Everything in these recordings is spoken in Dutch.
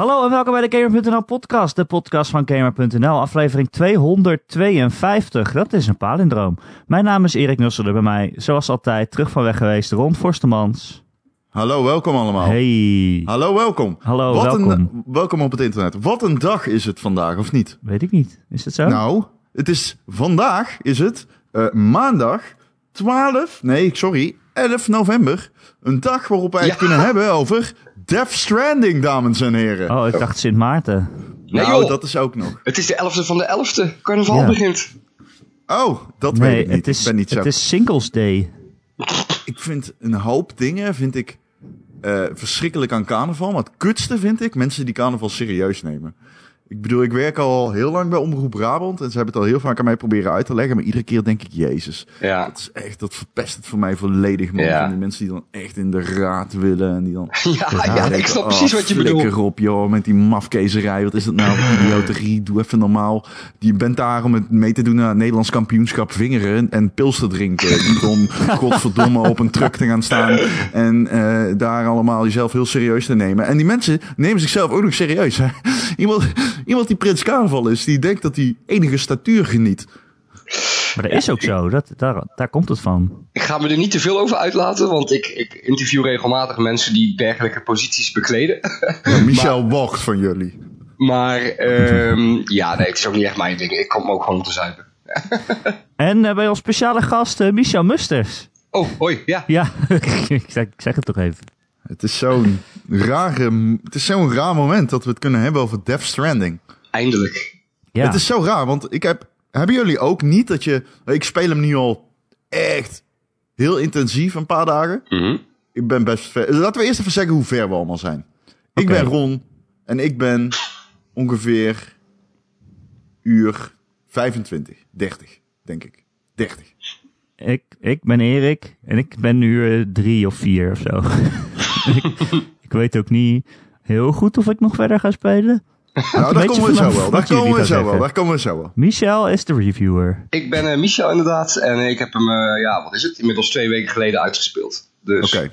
Hallo en welkom bij de Gamer.nl podcast, de podcast van Gamer.nl, aflevering 252. Dat is een palindroom. Mijn naam is Erik Nusselder, bij mij, zoals altijd, terug van weg geweest, Ron Forstemans. Hallo, welkom allemaal. Hey. Hallo, welkom. Hallo, Wat welkom. Een, welkom op het internet. Wat een dag is het vandaag, of niet? Weet ik niet. Is het zo? Nou, het is vandaag is het eh, maandag 12, nee, sorry, 11 november. Een dag waarop wij het Ja. kunnen hebben over Death Stranding, dames en heren. Oh, ik dacht Sint Maarten. Nee, nou, joh. dat is ook nog. Het is de 11e van de 11e. Carnaval Ja. begint. Oh, dat weet ik niet. het is, ik ben niet zo. het is Singles Day. Ik vind een hoop dingen vind ik eh, verschrikkelijk aan carnaval. Maar het kutste vind ik mensen die carnaval serieus nemen. Ik bedoel, ik werk al heel lang bij Omroep Brabant. En ze hebben het al heel vaak aan mij proberen uit te leggen. Maar iedere keer denk ik, jezus. Ja. Dat is echt, dat verpest het voor mij volledig, man. Ja. Van die mensen die dan echt in de raad willen. En die dan... Ja, ja, ik snap Oh, precies wat je bedoelt. Op, joh, met die mafkezerij. Wat is dat nou? Idioterie, doe even normaal. Je bent daar om het mee te doen aan het Nederlands kampioenschap vingeren en pils te drinken. Niet om, godverdomme, op een truck te gaan staan en eh, daar allemaal jezelf heel serieus te nemen. En die mensen nemen zichzelf ook nog serieus. Hè? Iemand, iemand die Prins Carnaval is, die denkt dat hij enige statuur geniet. Maar dat is ook zo. Dat, daar, daar komt het van. Ik ga me er niet te veel over uitlaten, want ik, ik interview regelmatig mensen die dergelijke posities bekleden. Michel Wacht van jullie. maar ehm, ja, nee, het is ook niet echt mijn ding. Ik kom ook gewoon om te zuipen. En eh, bij ons speciale gast, eh, Michel Musters. Oh, hoi, ja. Ja, ik, zeg, ik zeg het toch even. Het is zo'n rare, het is zo'n raar moment dat we het kunnen hebben over Death Stranding. Eindelijk. Ja. Het is zo raar, want ik heb, hebben jullie ook niet dat je, ik speel hem nu al echt heel intensief een paar dagen. Mhm. Ik ben best ver. Laten we eerst even zeggen hoe ver we allemaal zijn. Ik ben Ron en ik ben ongeveer uur 25, 30, denk ik. 30. Ik, ik ben Erik en ik ben nu eh, drie of vier of zo. ik, ik weet ook niet heel goed of ik nog verder ga spelen. Nou, daar komen we zo wel. Daar komen we zo wel. Daar komen we zo wel. Michel is de reviewer. Ik ben eh, Michel inderdaad en ik heb hem, eh, ja, wat is het, inmiddels twee weken geleden uitgespeeld. Dus, Oké.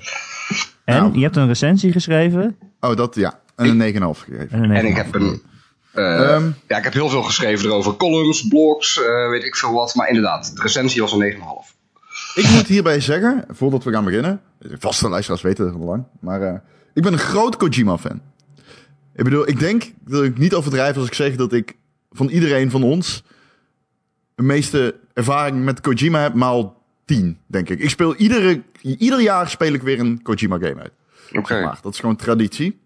En Nou. je hebt een recensie geschreven. Oh, dat ja. En een 9,5 gegeven. En, een En ik heb een. eh, Ehm. ja, ik heb heel veel geschreven erover. Columns, blogs, eh, weet ik veel wat. Maar inderdaad, de recensie was een 9,5. Ik moet hierbij zeggen, voordat we gaan beginnen. Vaste luisteraars weten het al lang. Maar eh, ik ben een groot Kojima-fan. Ik bedoel, ik denk dat ik niet overdrijf als ik zeg dat ik van iedereen van ons de meeste ervaring met Kojima heb, maal 10, denk ik. Ik speel iedere, ieder jaar speel ik weer een Kojima-game uit. Oké. Maar dat is gewoon traditie.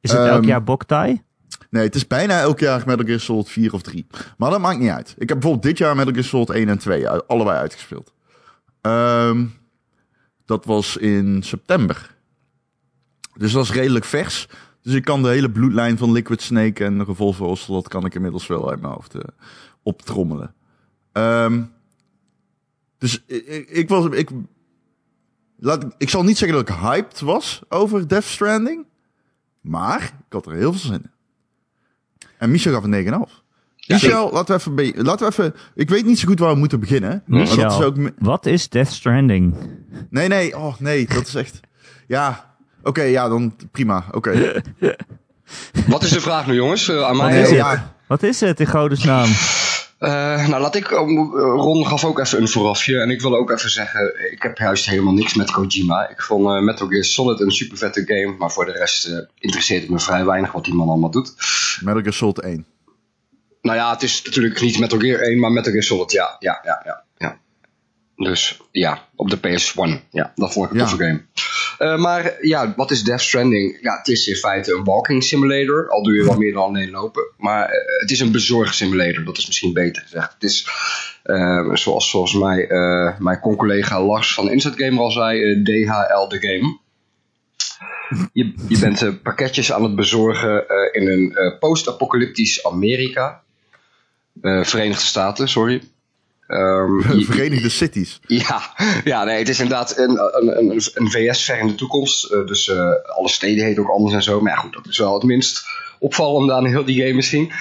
Is het elk Ehm, jaar Boktai? Nee, het is bijna elk jaar Metal Gear Solid 4 of 3. Maar dat maakt niet uit. Ik heb bijvoorbeeld dit jaar Metal Gear Solid 1 en 2 uit- allebei uitgespeeld. Ehm, dat was in september. Dus dat is redelijk vers. Dus ik kan de hele bloedlijn van Liquid Snake en Revolver Ocelot kan ik inmiddels wel uit mijn hoofd eh, optrommelen. Ehm, dus ik, ik, was... Ik, laat, ik zal niet zeggen dat ik hyped was over Death Stranding. Maar ik had er heel veel zin in. En Michel gaf een 9,5. Michel, laten we, even, be- laten we even... Ik weet niet zo goed waar we moeten beginnen. Maar dat is Michel, ook... me- wat is Death Stranding? Nee, nee. Oh, nee. Dat is echt... Ja. Oké, ja, dan prima. Oké. Wat is de vraag nu, jongens? Eh, aan mij? Nee, is het? ja. Wat is het in godesnaam? Eh, nou, laat ik. eh, Ron gaf ook even een voorafje. En ik wil ook even zeggen: ik heb juist helemaal niks met Kojima. Ik vond eh, Metal Gear Solid een super vette game. Maar voor de rest eh, interesseert het me vrij weinig wat die man allemaal doet. Metal Gear Solid 1. Nou ja, het is natuurlijk niet Metal Gear 1, maar Metal Gear Solid. Ja, ja, ja, ja. ja. Dus ja, op de PS1. Ja, dat vond ik een Ja. toffe game. Eh, maar ja, wat is Death Stranding? Ja, het is in feite een walking simulator. Al doe je wel meer dan alleen lopen. Maar eh, het is een bezorgsimulator. Dat is misschien beter gezegd. Het is, eh, zoals volgens mij eh, mijn con-collega Lars van Instant Gamer al zei, DHL de game. Je, je bent pakketjes aan het bezorgen eh, in een eh, post-apocalyptisch Amerika. Eh, Verenigde Staten, sorry. Ehm, Verenigde Cities. ja, ja nee, het is inderdaad een, een, een, een VS ver in de toekomst. Eh, dus eh, alle steden heten ook anders en zo. Maar ja, goed, dat is wel het minst opvallende aan heel die game misschien.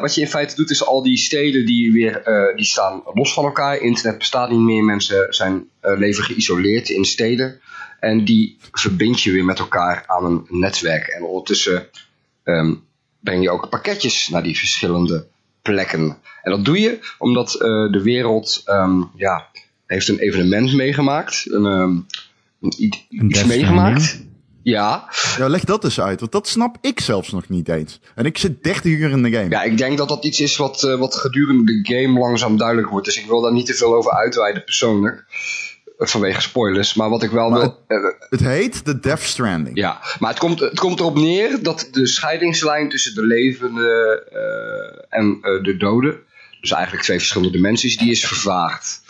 Wat je in feite doet, is al die steden die weer die staan los van elkaar. Internet bestaat niet meer. Mensen zijn leven geïsoleerd in steden. En die verbind je weer met elkaar aan een netwerk. En ondertussen ehm, breng je ook pakketjes naar die verschillende plekken. En dat doe je omdat eh, de wereld ehm, ja, heeft een evenement meegemaakt. Een, ehm, Een iets meegemaakt. Ja, Ja, leg dat eens uit, want dat snap ik zelfs nog niet eens. En ik zit 30 uur in de game. ja, ik denk dat dat iets is wat, eh, wat gedurende de game langzaam duidelijk wordt. Dus ik wil daar niet te veel over uitweiden persoonlijk. Vanwege spoilers. Maar wat ik wel wil. eh, Het heet The Death Stranding. Ja, maar het komt, het komt erop neer dat de scheidingslijn tussen de levende eh, en eh, de doden, dus eigenlijk twee verschillende dimensies, die is vervaagd.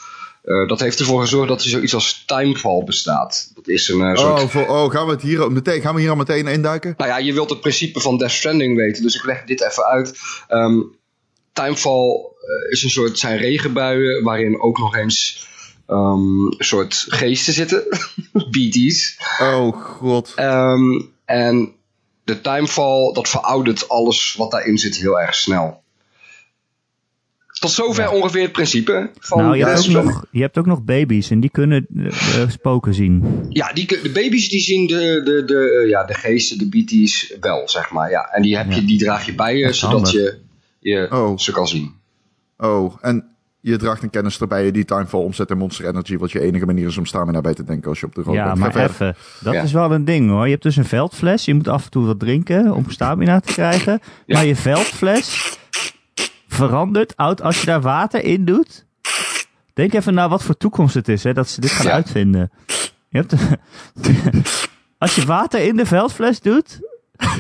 Dat heeft ervoor gezorgd dat er zoiets als timefall bestaat. Dat is een soort... Oh, voor, oh, gaan we het hier, meteen, gaan we hier al meteen induiken? Nou ja, je wilt het principe van Death Stranding weten, dus ik leg dit even uit. Ehm, timefall is een soort, zijn regenbuien waarin ook nog eens ehm, een soort geesten zitten, BT's. Oh, god. Ehm, en de timefall, dat veroudert alles wat daarin zit heel erg snel. Tot zover ongeveer het principe van Nou, je hebt, ook nog, je hebt ook nog baby's en die kunnen eh, spoken zien. Ja, die, de baby's die zien de, de, de, eh, ja, de geesten, de BT's wel, zeg maar. Ja. En die, heb je, Ja. die draag je bij je, zodat handig. je, je Oh. ze kan zien. Oh, en je draagt een kennis erbij die timefall omzet in Monster Energy, wat je enige manier is om stamina bij te denken als je op de rook Ja, bent. Maar even. Dat Ja. is wel een ding hoor. Je hebt dus een veldfles. Je moet af en toe wat drinken om stamina te krijgen. Ja. Maar je veldfles verandert oud als je daar water in doet. Denk even naar wat voor toekomst het is, hè, dat ze dit gaan Ja. uitvinden. Je hebt als je water in de veldfles doet,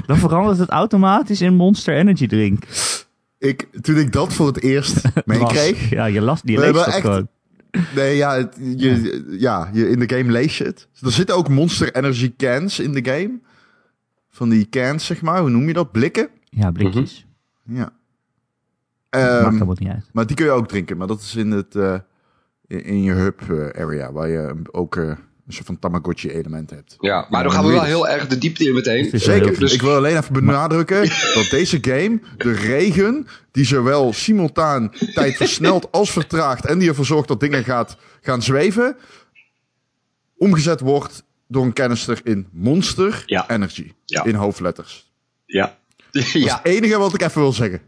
dan verandert het automatisch in Monster Energy drink. Ik, toen ik dat voor het eerst meekreeg, Ja, je, las, We leest dat echt- gewoon. Nee, ja, het- je, ja. je, in de game lees je het. Er zitten ook Monster Energy cans in de game. Van die cans, zeg maar. Hoe noem je dat? Blikken? Ja, blikjes. Ja. Maakt Ehm, helemaal niet uit. maar die kun je ook drinken. Maar dat is in, het, eh, in, in je hub eh, area. Waar je ook eh, een soort van Tamagotchi element hebt. Ja, maar Ja, dan gaan we wel heel erg de diepte in meteen. Zeker. Dus- ik wil alleen even benadrukken dat deze game de regen, die zowel simultaan tijd versnelt als vertraagt en die ervoor zorgt dat dingen gaat, gaan zweven, omgezet wordt door een canister in Monster Ja. Energy. Ja. In hoofdletters. Ja. Dat is ja. het enige wat ik even wil zeggen.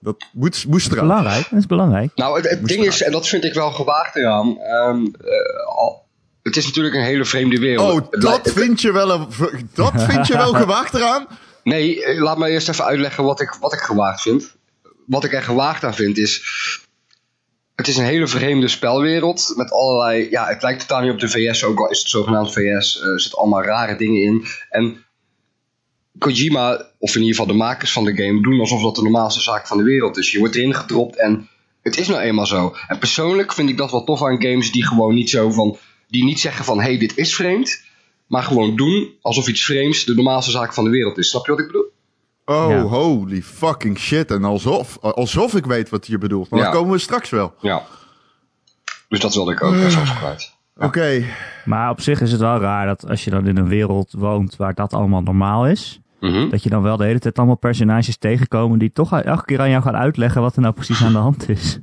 Dat moet, moest eraan. Belangrijk, dat is belangrijk. Nou, het, ding is, eruit. en dat vind ik wel gewaagd eraan. ehm, eh, al, het is natuurlijk een hele vreemde wereld. Oh, dat vind je wel, een, dat vind je wel gewaagd eraan? Nee, eh, laat me eerst even uitleggen wat ik, wat ik gewaagd vind. Wat ik er gewaagd aan vind is. Het is een hele vreemde spelwereld. Met allerlei. Ja, het lijkt totaal niet op de VS, ook al is het zogenaamd VS. eh, Er zitten allemaal rare dingen in. En Kojima, of in ieder geval de makers van de game, doen alsof dat de normaalste zaak van de wereld is. Je wordt erin gedropt en het is nou eenmaal zo. En persoonlijk vind ik dat wel tof aan games die gewoon niet zo van. Die niet zeggen van hé, hey, dit is vreemd. Maar gewoon doen alsof iets vreemds de normaalste zaak van de wereld is. Snap je wat ik bedoel? Oh, Ja. holy fucking shit. En alsof, alsof ik weet wat je bedoelt. Maar Ja. dat komen we straks wel. Ja. Dus dat wilde ik ook even kwijt. Oké. Maar op zich is het wel raar dat als je dan in een wereld woont waar dat allemaal normaal is, Mhm. dat je dan wel de hele tijd allemaal personages tegenkomen die toch elke keer aan jou gaan uitleggen wat er nou precies aan de hand is.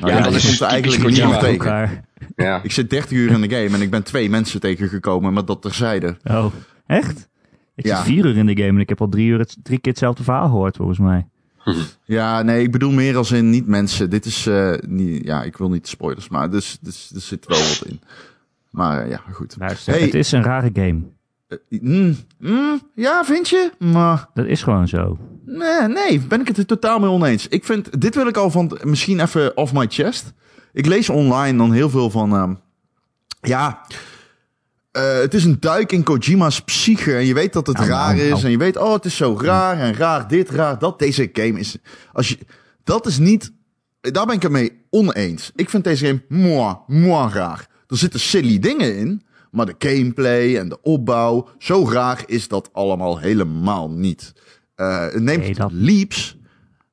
Nou, Ja, ja, dat dat is eigenlijk niet tegen. elkaar. Ja. Ik zit 30 uur in de game en ik ben twee mensen tegengekomen, maar dat terzijde. Oh, echt? Ik Ja. zit vier uur in de game en ik heb al drie, uur het, drie keer hetzelfde verhaal gehoord volgens mij. Ja, nee, ik bedoel meer als in niet mensen. Dit is, eh, niet, ja, ik wil niet spoilers, maar dus, dus, er zit wel wat in. Maar eh, ja, goed. Luister, Hey. het is een rare game. Eh, mm, mm, ja, vind je? Maar Dat is gewoon zo. nee, nee, ben ik het er totaal mee oneens. Ik vind, dit wil ik al van, misschien even off my chest. Ik lees online dan heel veel van, ehm, ja, eh, het is een duik in Kojima's psyche. En je weet dat het Au, raar au, is. au. En je weet, oh, het is zo raar en raar dit, raar dat. Deze game is, als je, dat is niet, daar ben ik het mee oneens. Ik vind deze game moi, moi raar. Er zitten silly dingen in. Maar de gameplay en de opbouw, zo raar is dat allemaal helemaal niet. Eh het neemt Nee, dat- leaps,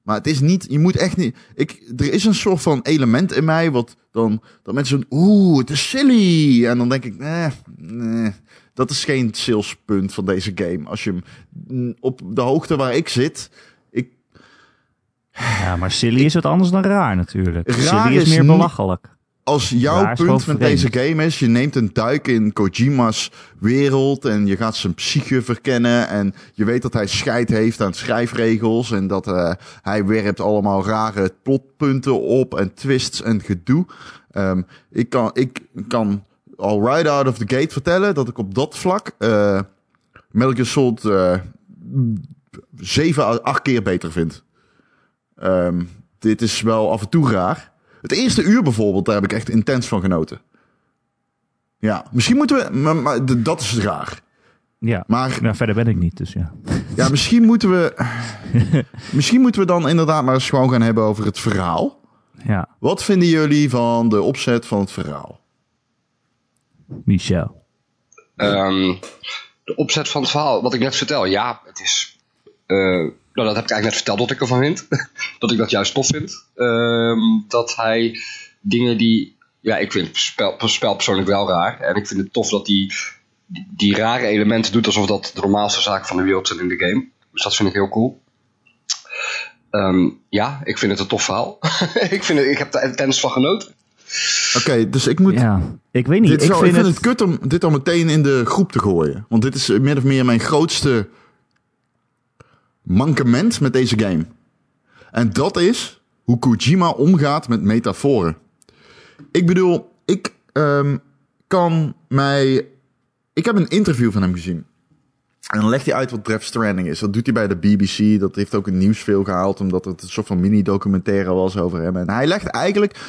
maar het is niet, je moet echt niet. Ik, er is een soort van element in mij wat dan, dat mensen oeh, het is silly. En dan denk ik, nee, nee, dat is geen salespunt van deze game. Als je hem mm, op de hoogte waar ik zit, ik, Ja, maar silly is wat anders dan raar natuurlijk. Raar silly is is meer belachelijk. Als jouw punt met deze game is, je neemt een duik in Kojima's wereld en je gaat zijn psyche verkennen en je weet dat hij scheid heeft aan schrijfregels en dat eh, hij werpt allemaal rare plotpunten op en twists en gedoe. Ehm, ik, kan, ik kan al right out of the gate vertellen dat ik op dat vlak eh Metal Gear Solid eh, zeven à acht keer beter vind. Ehm, dit is wel af en toe raar. Het eerste uur bijvoorbeeld, daar heb ik echt intens van genoten. Ja, misschien moeten we... Maar, dat is raar. Ja. Maar Nou, verder ben ik niet, dus ja. ja, misschien moeten we... misschien moeten we dan inderdaad maar eens gewoon gaan hebben over het verhaal. Ja, Wat vinden jullie van de opzet van het verhaal? Michel. Ehm, de opzet van het verhaal, wat ik net vertel, ja, het is. eh, nou, dat heb ik eigenlijk net verteld wat ik ervan vind. dat ik dat juist tof vind. Ehm, dat hij dingen die. Ja, ik vind het spel, persoonlijk wel raar. En ik vind het tof dat hij die, die rare elementen doet alsof dat de normaalste zaak van de wereld zijn in de game. Dus dat vind ik heel cool. Ehm, ja, ik vind het een tof verhaal. ik, vind het, ik heb er intens van genoten. Oké, dus ik moet... Ja, ik weet niet. Dit is ik al- vind ik vind het... het kut om dit al meteen in de groep te gooien. Want dit is min of meer mijn grootste mankement met deze game. En dat is hoe Kojima omgaat met metaforen. Ik bedoel, ik ehm, kan mij... Ik heb een interview van hem gezien. En dan legt hij uit wat Death Stranding is. Dat doet hij bij de BBC. Dat heeft ook een nieuwsfilm gehaald. Omdat het een soort van mini-documentaire was over hem. En hij legt eigenlijk...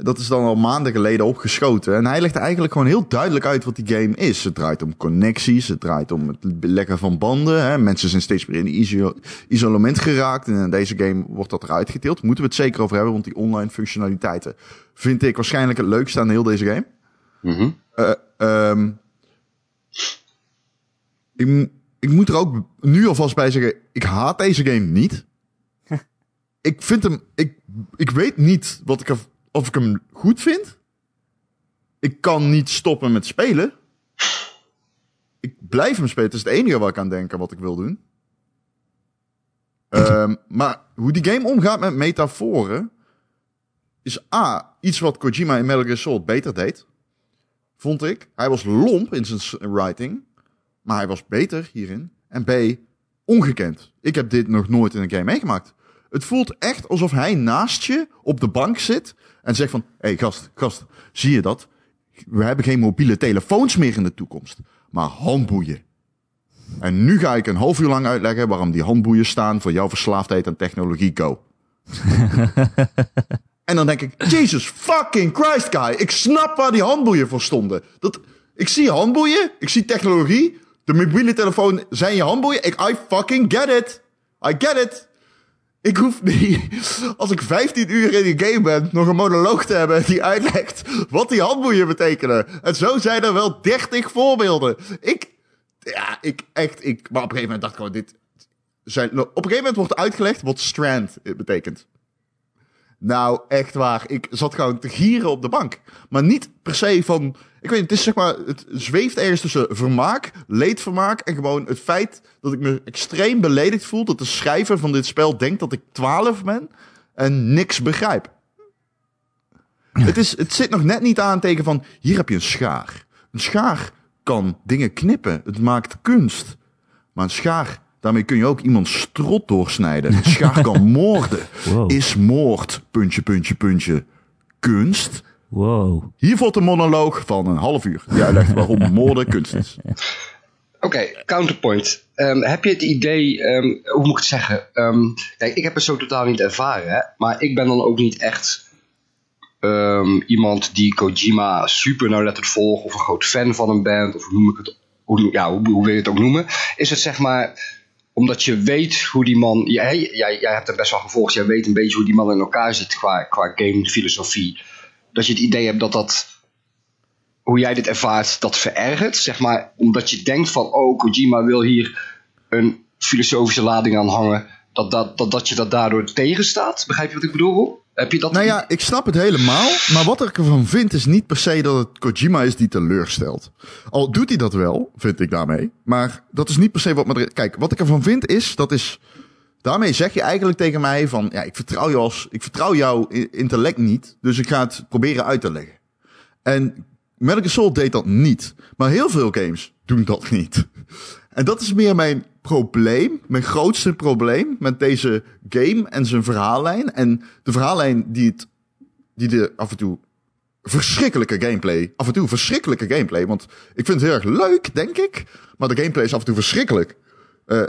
Dat is dan al maanden geleden opgeschoten. En hij legt eigenlijk gewoon heel duidelijk uit wat die game is. Het draait om connecties. Het draait om het leggen van banden. Hè. Mensen zijn steeds meer in iso isolement geraakt. En in deze game wordt dat eruit getild. Moeten we het zeker over hebben. Want die online functionaliteiten vind ik waarschijnlijk het leukste aan heel deze game. Mhm. Eh, ehm, ik, ik moet er ook nu alvast bij zeggen, ik haat deze game niet. ik vind hem, ik, ik weet niet wat ik er, of ik hem goed vind. Ik kan niet stoppen met spelen. Ik blijf hem spelen. Het is het enige waar ik aan denk en wat ik wil doen. Ehm, maar hoe die game omgaat met metaforen is A, iets wat Kojima in Metal Gear Solid beter deed vond ik. Hij was lomp in zijn writing, maar hij was beter hierin. En B, ongekend. Ik heb dit nog nooit in een game meegemaakt. Het voelt echt alsof hij naast je op de bank zit en zegt van... Hé hey, gast, gast, zie je dat? We hebben geen mobiele telefoons meer in de toekomst, maar handboeien. En nu ga ik een half uur lang uitleggen waarom die handboeien staan voor jouw verslaafdheid aan technologie. Go. En dan denk ik, Jesus fucking Christ, guy. Ik snap waar die handboeien voor stonden. Dat, ik zie handboeien, ik zie technologie. De mobiele telefoon zijn je handboeien. Ik, I fucking get it. I get it. Ik hoef niet, als ik 15 uur in die game ben, nog een monoloog te hebben die uitlegt wat die handboeien betekenen. En zo zijn er wel 30 voorbeelden. Ik, ja, ik echt, ik, maar op een gegeven moment dacht ik gewoon, dit, zijn, op een gegeven moment wordt uitgelegd wat strand betekent. Nou, echt waar. Ik zat gewoon te gieren op de bank. Maar niet per se van. Ik weet het is zeg maar. Het zweeft ergens tussen vermaak, leedvermaak. En gewoon het feit dat ik me extreem beledigd voel. Dat de schrijver van dit spel denkt dat ik 12 ben. En niks begrijp. Het, is, het zit nog net niet aan tegen van. Hier heb je een schaar. Een schaar kan dingen knippen. Het maakt kunst. Maar een schaar, daarmee kun je ook iemand strot doorsnijden. Een schaar kan moorden. Wow. Is moord, puntje, puntje, puntje, kunst? Wow. Hier volgt een monoloog van een half uur. Die uitlegt waarom moorden kunst is. Oké, counterpoint. Ehm, heb je het idee, ehm, hoe moet ik het zeggen? Ehm, kijk, ik heb het zo totaal niet ervaren, hè? maar ik ben dan ook niet echt ehm, iemand die Kojima super nauwlettend volgt of een groot fan van een band, of hoe noem ik het, hoe, ja, hoe, hoe wil je het ook noemen? Is het zeg maar omdat je weet hoe die man, jij, jij, jij hebt hem best wel gevolgd, jij weet een beetje hoe die man in elkaar zit qua, qua gamefilosofie, dat je het idee hebt dat dat hoe jij dit ervaart, dat verergert. Zeg maar, omdat je denkt van, oh, Kojima wil hier een filosofische lading aan hangen. Dat, dat, dat, dat je dat daardoor tegenstaat. Begrijp je wat ik bedoel? Heb je dat? Nou ja, ik snap het helemaal. Maar wat ik ervan vind is niet per se dat het Kojima is die teleurstelt. Al doet hij dat wel, vind ik daarmee. Maar dat is niet per se wat me... Kijk, wat ik ervan vind is, dat is... Daarmee zeg je eigenlijk tegen mij van... Ja, ik vertrouw, je als, ik vertrouw jouw intellect niet. Dus ik ga het proberen uit te leggen. En Metal Gear Solid deed dat niet. Maar heel veel games doen dat niet. En dat is meer mijn probleem, mijn grootste probleem met deze game en zijn verhaallijn. En de verhaallijn die, het, die de af en toe verschrikkelijke gameplay, af en toe verschrikkelijke gameplay, want ik vind het heel erg leuk, denk ik, maar de gameplay is af en toe verschrikkelijk. Uh,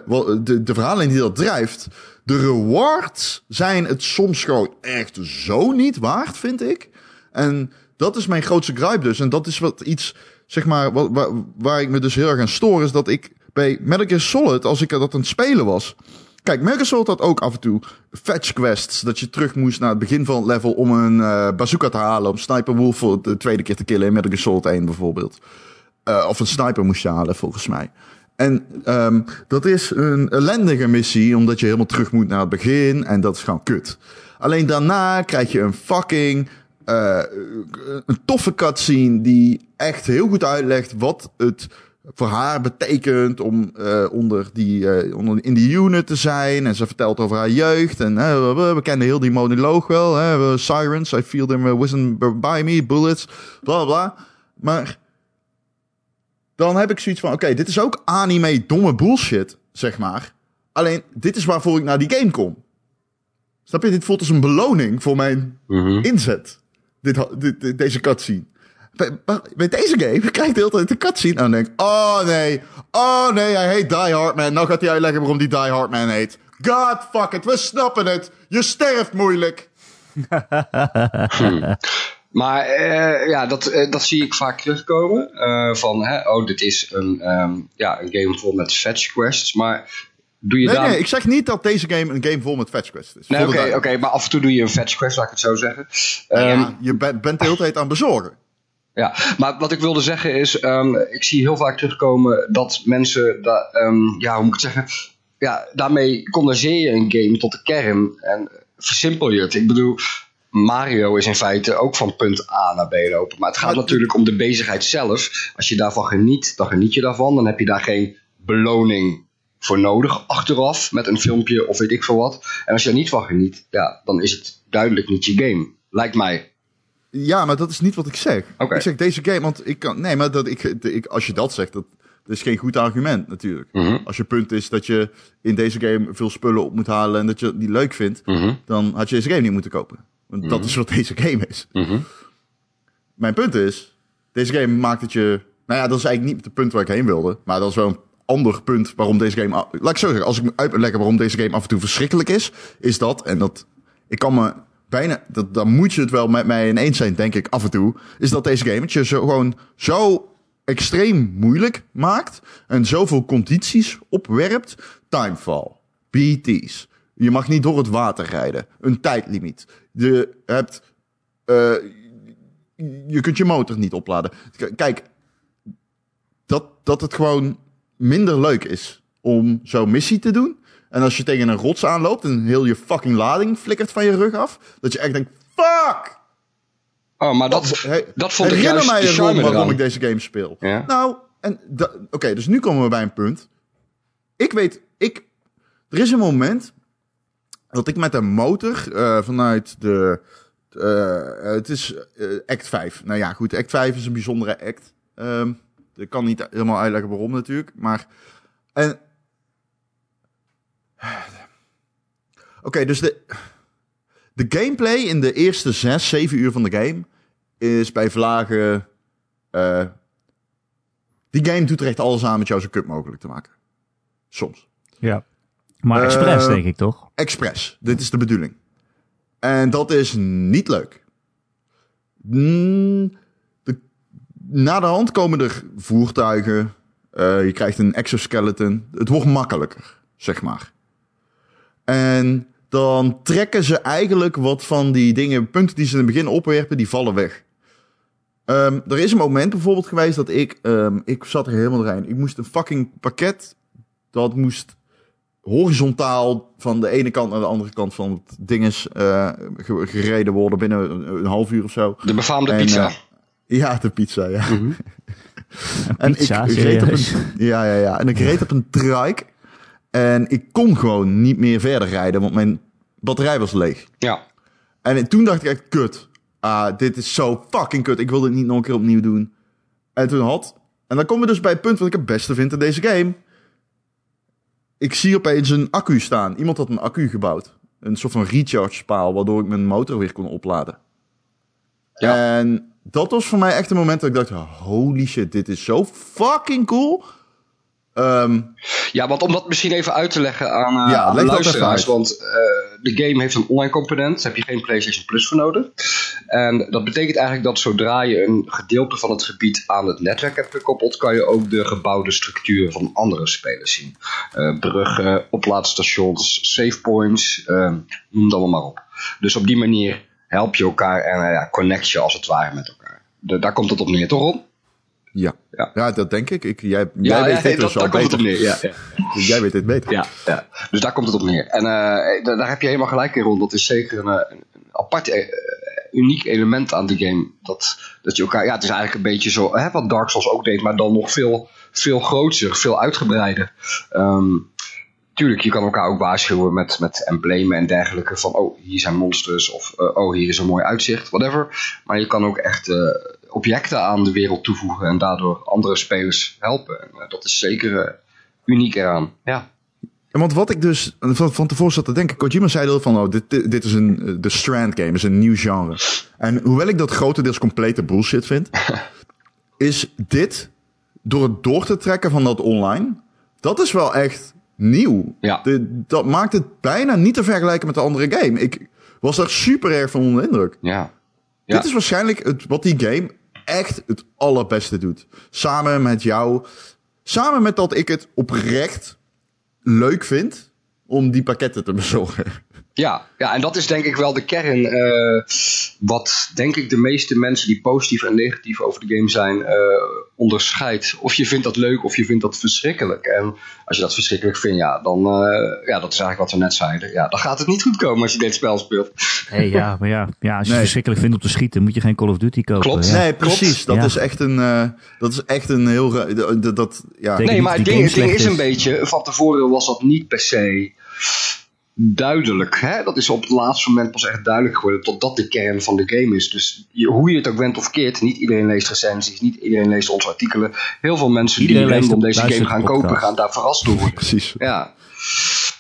de, de verhaallijn die dat drijft, de rewards zijn het soms gewoon echt zo niet waard, vind ik. En dat is mijn grootste gripe dus. En dat is wat iets, zeg maar, waar, waar ik me dus heel erg aan stoor, is dat ik bij Metal Gear Solid, als ik dat aan het spelen was. Kijk, Metal Gear Solid had ook af en toe fetch quests. Dat je terug moest naar het begin van het level om een uh, bazooka te halen. Om Sniper Wolf voor de tweede keer te killen in Metal Gear Solid 1 bijvoorbeeld. Of een sniper moest je halen, volgens mij. En um, dat is een ellendige missie, omdat je helemaal terug moet naar het begin. En dat is gewoon kut. Alleen daarna krijg je een fucking uh, een toffe cutscene die echt heel goed uitlegt wat het voor haar betekent om uh, onder die, uh, onder, in die unit te zijn. En ze vertelt over haar jeugd. En we, kennen heel die monoloog wel. Sirens, I feel them whistling by me, bullets, bla bla. Maar dan heb ik zoiets van: oké, okay, dit is ook anime domme bullshit, zeg maar. Alleen, dit is waarvoor ik naar die game kom. Snap je? Dit voelt als een beloning voor mijn mm -hmm. inzet. Dit, dit, deze cutscene. Met deze game krijg je de hele tijd de cutscene en dan denk oh nee, oh nee, hij heet Die Hard Man. Nou gaat hij uitleggen waarom die Die Hard Man heet. God fuck it, we snappen het. Je sterft moeilijk. Maar uh, ja, dat, uh, dat zie ik vaak terugkomen. Uh, van, hè, oh, dit is een, um, ja, een game vol met fetch quests. Maar doe je nee, daar... nee, ik zeg niet dat deze game een game vol met fetch quests is. Nee, oké, okay, maar af en toe doe je een fetch quest, laat ik het zo zeggen. Um, ja, je bent, bent de hele tijd aan bezorgen. Ja, maar wat ik wilde zeggen is, um, ik zie heel vaak terugkomen dat mensen, da, ja, hoe moet ik het zeggen, ja, daarmee condenseer je een game tot de kern en versimpel je het. Ik bedoel, Mario is in feite ook van punt A naar B lopen, maar het gaat natuurlijk om de bezigheid zelf. Als je daarvan geniet, dan geniet je daarvan, dan heb je daar geen beloning voor nodig achteraf met een filmpje of weet ik veel wat. En als je er niet van geniet, ja, dan is het duidelijk niet je game. Lijkt mij. Ja, maar dat is niet wat ik zeg. Okay. Ik zeg deze game, want ik kan. Nee, maar dat ik, ik als je dat zegt, dat, dat is geen goed argument natuurlijk. Mm -hmm. Als je punt is dat je in deze game veel spullen op moet halen en dat je niet leuk vindt, mm -hmm. dan had je deze game niet moeten kopen. Want Mhm. dat is wat deze game is. Mm-hmm. Mijn punt is, deze game maakt het je. Nou ja, dat is eigenlijk niet het punt waar ik heen wilde, maar dat is wel een ander punt waarom deze game. Laat ik zo zeggen, als ik me uitleggen waarom deze game af en toe verschrikkelijk is, is dat en dat ik kan me bijna, dat, dan moet je het wel met mij ineens zijn, denk ik, af en toe. Is dat deze game het je zo, gewoon zo extreem moeilijk maakt. En zoveel condities opwerpt. Timefall, BT's. Je mag niet door het water rijden. Een tijdlimiet. Je hebt. Uh, je kunt je motor niet opladen. Kijk, dat, dat het gewoon minder leuk is om zo'n missie te doen. En als je tegen een rots aanloopt en heel je fucking lading flikkert van je rug af, dat je echt denkt, fuck! Oh, maar dat, Hey, dat vond ik juist mij erom waarom eraan. ik deze game speel. Ja. Nou, en oké, dus nu komen we bij een punt. Ik weet, ik, er is een moment dat ik met een motor eh, vanuit de, eh, het is eh, act 5. Nou ja, goed, act 5 is een bijzondere act. Ehm, ik kan niet helemaal uitleggen waarom natuurlijk, maar en Oké, dus de, de gameplay in de eerste 6, 7 uur van de game is bij vlagen. die game doet er echt alles aan met jou zo kut mogelijk te maken. Soms. Ja. Maar Eh, expres, denk ik toch? Expres. Dit is de bedoeling. En dat is niet leuk. Mm, de, na de hand komen er voertuigen. Eh, je krijgt een exoskeleton. Het wordt makkelijker, zeg maar. En dan trekken ze eigenlijk wat van die dingen, punten die ze in het begin opwerpen, die vallen weg. Ehm, er is een moment bijvoorbeeld geweest dat ik, ehm, ik zat er helemaal doorheen. Ik moest een fucking pakket, dat moest horizontaal van de ene kant naar de andere kant van het dinges eh, ge- gereden worden binnen een, half uur of zo. De befaamde En, pizza. eh, Ja, de pizza, ja. Mhm. En Pizza, ik reed op een, ja, ja, ja. En ik reed op een trike. En ik kon gewoon niet meer verder rijden, want mijn batterij was leeg. ja. En toen dacht ik echt, kut. ah, dit is zo fucking kut. Ik wil dit niet nog een keer opnieuw doen. En toen had... En dan komen we dus bij het punt wat ik het beste vind in deze game. Ik zie opeens een accu staan. Iemand had een accu gebouwd. Een soort van recharge paal, waardoor ik mijn motor weer kon opladen. Ja. En dat was voor mij echt een moment dat ik dacht, holy shit, dit is zo fucking cool. Ehm, Ja, want om dat misschien even uit te leggen aan, Ja, aan leg dat luisteraars. Want eh, de game heeft een online component. Daar heb je geen PlayStation Plus voor nodig. En dat betekent eigenlijk dat zodra je een gedeelte van het gebied aan het netwerk hebt gekoppeld, kan je ook de gebouwde structuren van andere spelers zien. Eh, bruggen, oplaadstations, save points, eh, noem het allemaal maar op. Dus op die manier help je elkaar en ja, connect je als het ware met elkaar. De- daar komt het op neer, toch Ron? Ja. Ja. ja, dat denk ik. ik jij Ja, jij weet ja, dit dus komt op beter. neer. Ja, ja. Jij weet dit beter. Ja, ja, dus daar komt het op neer. En eh, da- daar heb je helemaal gelijk in, Ron. Dat is zeker een, eh, een, apart, eh, uniek element aan de game. Dat, dat je elkaar, ja, het is eigenlijk een beetje zo, hè, wat Dark Souls ook deed, maar dan nog veel, veel groter, veel uitgebreider. Ehm, tuurlijk, je kan elkaar ook waarschuwen met, met emblemen en dergelijke. Van, oh, hier zijn monsters. Of, oh, hier is een mooi uitzicht. Whatever. Maar je kan ook echt objecten aan de wereld toevoegen. En daardoor andere spelers helpen. En, eh, dat is zeker eh, uniek eraan. Ja. En want wat ik dus van, van tevoren zat te denken, Kojima zei al van, oh, dit, dit, dit is een, eh, de Strand game, is een nieuw genre. En hoewel ik dat grotendeels complete bullshit vind, is dit, door het door te trekken van dat online, dat is wel echt nieuw. Ja. De- dat maakt het bijna niet te vergelijken met de andere game. Ik was daar super erg van onder de indruk. Ja. Ja. Dit is waarschijnlijk het, wat die game echt het allerbeste doet. Samen met jou. Samen met dat ik het oprecht leuk vind om die pakketten te bezorgen. Ja, ja, en dat is denk ik wel de kern. eh, wat denk ik de meeste mensen die positief en negatief over de game zijn, eh, onderscheidt. Of je vindt dat leuk of je vindt dat verschrikkelijk. En als je dat verschrikkelijk vindt, ja, dan. eh, ja, dat is eigenlijk wat we net zeiden. Ja, dan gaat het niet goed komen als je dit spel speelt. Hey, ja, maar ja, ja, als je Nee. het verschrikkelijk vindt om te schieten, moet je geen Call of Duty kopen. Klopt. Ja. nee, precies. Dat Ja. is echt een. eh, dat is echt een heel. Dat, ja. Nee, maar het ding, is slecht een is. beetje. Van tevoren was dat niet per se duidelijk. Hè? Dat is op het laatste moment pas echt duidelijk geworden. Totdat de kern van de game is. Dus je, hoe je het ook went of keert. Niet iedereen leest recensies. Niet iedereen leest onze artikelen. Heel veel mensen Iedereen die random de- deze game gaan kopen. Gaan daar verrast door worden. Precies. Ja.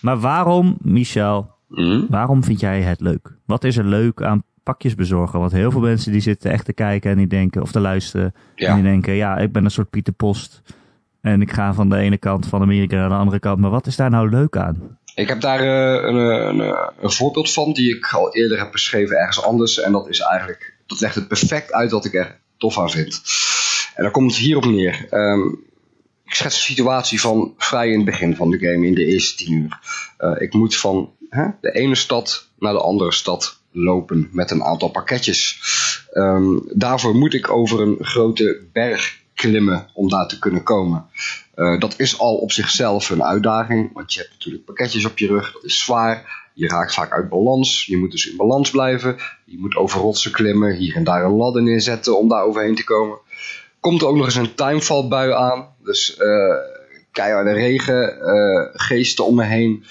Maar waarom, Michel, Mhm. waarom vind jij het leuk? Wat is er leuk aan pakjes bezorgen? Want heel veel mensen die zitten echt te kijken en die denken, of te luisteren. Ja. En die denken, ja, ik ben een soort Pieter Post. En ik ga van de ene kant van Amerika naar de andere kant. Maar wat is daar nou leuk aan? Ik heb daar eh, een, een, een, een voorbeeld van die ik al eerder heb beschreven ergens anders. En dat is eigenlijk, dat legt het perfect uit wat ik er tof aan vind. En dan komt het hierop neer. Ehm, ik schets een situatie van vrij in het begin van de game, in de eerste tien uur. Eh, ik moet van hè, de ene stad naar de andere stad lopen met een aantal pakketjes. Ehm, daarvoor moet ik over een grote berg klimmen om daar te kunnen komen. Eh, dat is al op zichzelf een uitdaging, want je hebt natuurlijk pakketjes op je rug, dat is zwaar. Je raakt vaak uit balans, je moet dus in balans blijven. Je moet over rotsen klimmen, hier en daar een ladder neerzetten om daar overheen te komen. Komt er ook nog eens een timevalbui aan, dus eh keiharde regen, eh, geesten om me heen.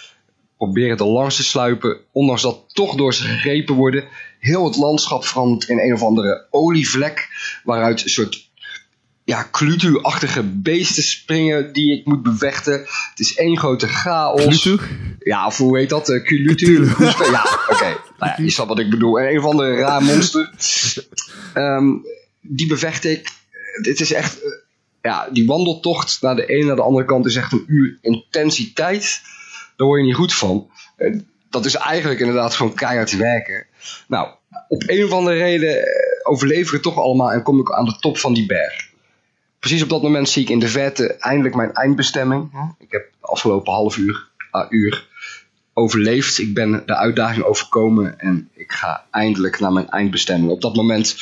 Proberen er langs te sluipen, ondanks dat toch door ze gegrepen worden. Heel het landschap verandert in een of andere olievlek, waaruit een soort ja, Clutu-achtige beesten springen die ik moet bevechten. Het is één grote chaos. Clutu? Ja, of hoe heet dat? Uh, Cthulhu. Ja, oké. Nou ja, je snapt wat ik bedoel. En een of andere raar monster. Ehm, die bevecht ik. Dit is echt... eh, ja, die wandeltocht naar de ene naar de andere kant is echt een uur intensiteit. Daar word je niet goed van. Eh, dat is eigenlijk inderdaad gewoon keihard werken. Nou, op een of andere reden eh, overleef ik het toch allemaal en kom ik aan de top van die berg. Precies op dat moment zie ik in de verte eindelijk mijn eindbestemming. Ik heb de afgelopen half uur, ah, uur overleefd. Ik ben de uitdaging overkomen en ik ga eindelijk naar mijn eindbestemming. Op dat moment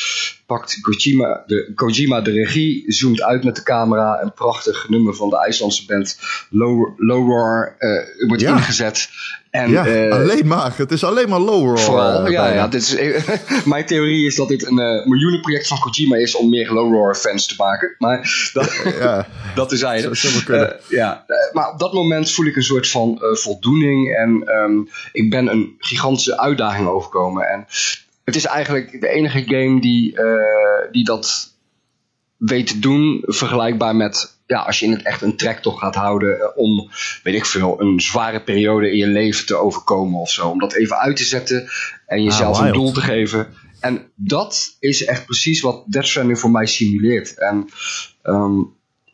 pakt Kojima de, Kojima de regie, zoomt uit met de camera. Een prachtig nummer van de IJslandse band Low, Low Roar eh, wordt Ja. ingezet. En, ja, eh, alleen maar. Het is alleen maar lower. Vooral, eh, ja, ja dit is, mijn theorie is dat dit een eh, miljoenenproject van Kojima is om meer Low Roar fans te maken. Maar dat, ja. dat is kunnen. ja, eh, maar op dat moment voel ik een soort van eh, voldoening. En ehm, ik ben een gigantische uitdaging overkomen. En het is eigenlijk de enige game die, eh, die dat weet te doen, vergelijkbaar met ja, als je in het echt een trektocht gaat houden eh, om, weet ik veel, een zware periode in je leven te overkomen of zo. Om dat even uit te zetten en jezelf Ah, een wild. doel te geven. En dat is echt precies wat Death Stranding voor mij simuleert. En ehm,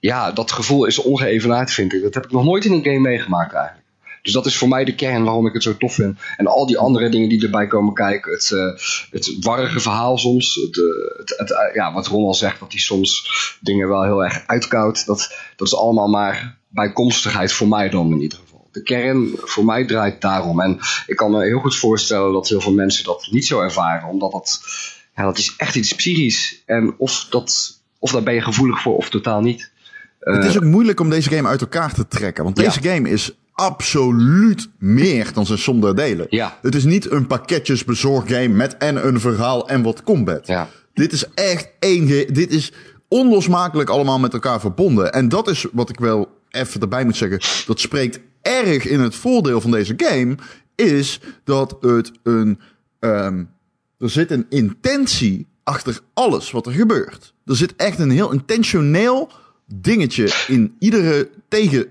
ja, dat gevoel is ongeëvenaard, vind ik. Dat heb ik nog nooit in een game meegemaakt eigenlijk. Dus dat is voor mij de kern waarom ik het zo tof vind. En al die andere dingen die erbij komen kijken. Het, eh, het warrige verhaal soms. Het, eh, het, het, eh, ja, wat Ron al zegt, dat hij soms dingen wel heel erg uitkoudt. Dat, dat is allemaal maar bijkomstigheid voor mij dan in ieder geval. De kern voor mij draait daarom. En ik kan me heel goed voorstellen dat heel veel mensen dat niet zo ervaren. Omdat dat, ja, dat is echt iets psychisch. En of, dat, of daar ben je gevoelig voor of totaal niet. Het is ook moeilijk om deze game uit elkaar te trekken. Want deze game is absoluut meer dan zijn som der delen. Ja. Het is niet een pakketjes bezorggame met en een verhaal en wat combat. Ja. Dit is echt één... Dit is onlosmakelijk allemaal met elkaar verbonden. En dat is wat ik wel even erbij moet zeggen. Dat spreekt erg in het voordeel van deze game. Is dat het een... ehm, er zit een intentie achter alles wat er gebeurt. Er zit echt een heel intentioneel dingetje in iedere tegen...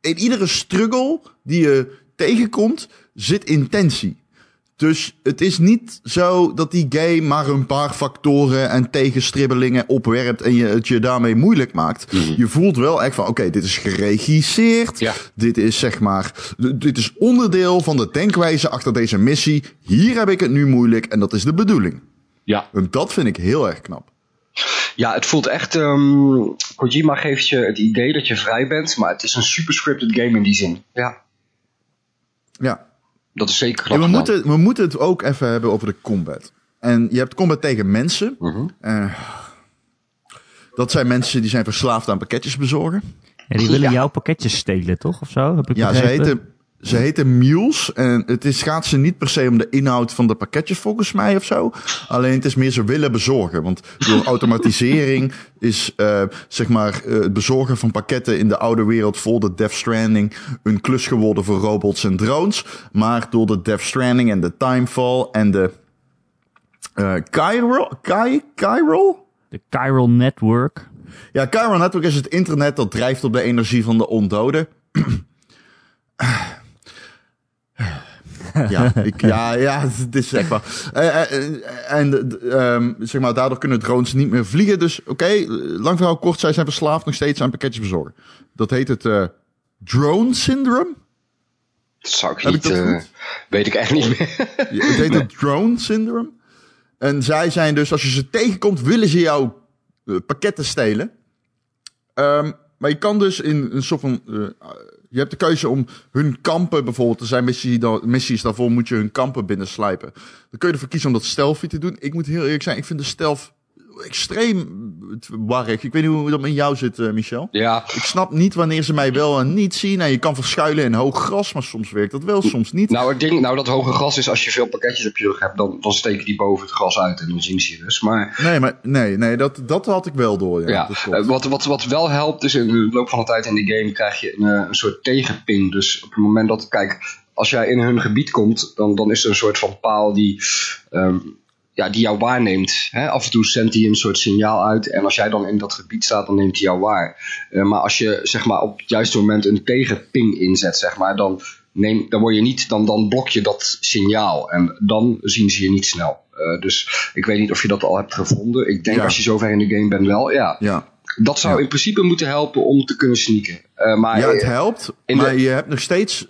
In iedere struggle die je tegenkomt, zit intentie. Dus het is niet zo dat die game maar een paar factoren en tegenstribbelingen opwerpt en je het je daarmee moeilijk maakt. Je voelt wel echt van, oké, dit is geregisseerd. Ja. Dit is zeg maar, dit is onderdeel van de denkwijze achter deze missie. Hier heb ik het nu moeilijk en dat is de bedoeling. Ja. En dat vind ik heel erg knap. Ja, het voelt echt. ehm, Kojima geeft je het idee dat je vrij bent, maar het is een super scripted game in die zin. Ja, Ja. dat is zeker En knap. we, gedaan. moeten, we moeten het ook even hebben over de combat. En je hebt combat tegen mensen. Eh, dat zijn mensen die zijn verslaafd aan pakketjes bezorgen. Ja, die willen Ja. jouw pakketjes stelen, toch? Of zo? Heb ik Ja, ze heten, ze heten mules. En het is, gaat ze niet per se om de inhoud van de pakketjes volgens mij of zo. Alleen het is meer ze willen bezorgen. Want door automatisering is eh, zeg maar eh, het bezorgen van pakketten in de oude wereld voor de Death Stranding een klus geworden voor robots en drones. Maar door de Death Stranding en de Timefall en de Chiral, Chi, Chiral? De Chiral Network. Ja, Chiral Network is het internet dat drijft op de energie van de ondoden. ja, ik, ja, ja, het is zeg maar. Eh, eh, eh, en eh, ehm, zeg maar, daardoor kunnen drones niet meer vliegen. Dus oké, lang verhaal kort, zij zijn verslaafd nog steeds aan pakketjes bezorgen. Dat heet het drone syndrome. Dat zou ik Heb niet. ik dat goed? weet ik echt niet meer. Ja, Het heet het drone syndrome. En zij zijn dus, als je ze tegenkomt, willen ze jouw pakketten stelen. Ehm, maar je kan dus in een soort van. Je hebt de keuze om hun kampen bijvoorbeeld. Er zijn missies daarvoor moet je hun kampen binnenslijpen. Dan kun je ervoor kiezen om dat stealthy te doen. Ik moet heel eerlijk zijn, ik vind de stealth extreem warrig. Ik weet niet hoe dat met jou zit, eh, Michel. ja, Ik snap niet wanneer ze mij wel en niet zien. En je kan verschuilen in hoog gras, maar soms werkt dat wel, soms niet. nou, ik denk nou dat hoge gras is als je veel pakketjes op je rug hebt, dan, dan steken die boven het gras uit en dan zien ze je dus. Maar Nee, maar nee, nee dat, dat had ik wel door. Ja, Ja, eh, wat, wat, wat wel helpt is in de loop van de tijd in die game krijg je een, eh, een soort tegenping. Dus op het moment dat, kijk, als jij in hun gebied komt, dan, dan is er een soort van paal die, ehm, ja, die jou waarneemt. Hè? Af en toe zendt hij een soort signaal uit en als jij dan in dat gebied staat, dan neemt hij jou waar. Eh, maar als je zeg maar, op het juiste moment een tegenping inzet, zeg maar, dan, neem, dan, word je niet, dan, dan blok je dat signaal en dan zien ze je niet snel. Eh, dus ik weet niet of je dat al hebt gevonden. Ik denk Ja. als je zover in de game bent wel, ja. ja. Dat zou Ja. in principe moeten helpen om te kunnen sneaken. Eh, maar ja, het helpt, de- maar je hebt nog steeds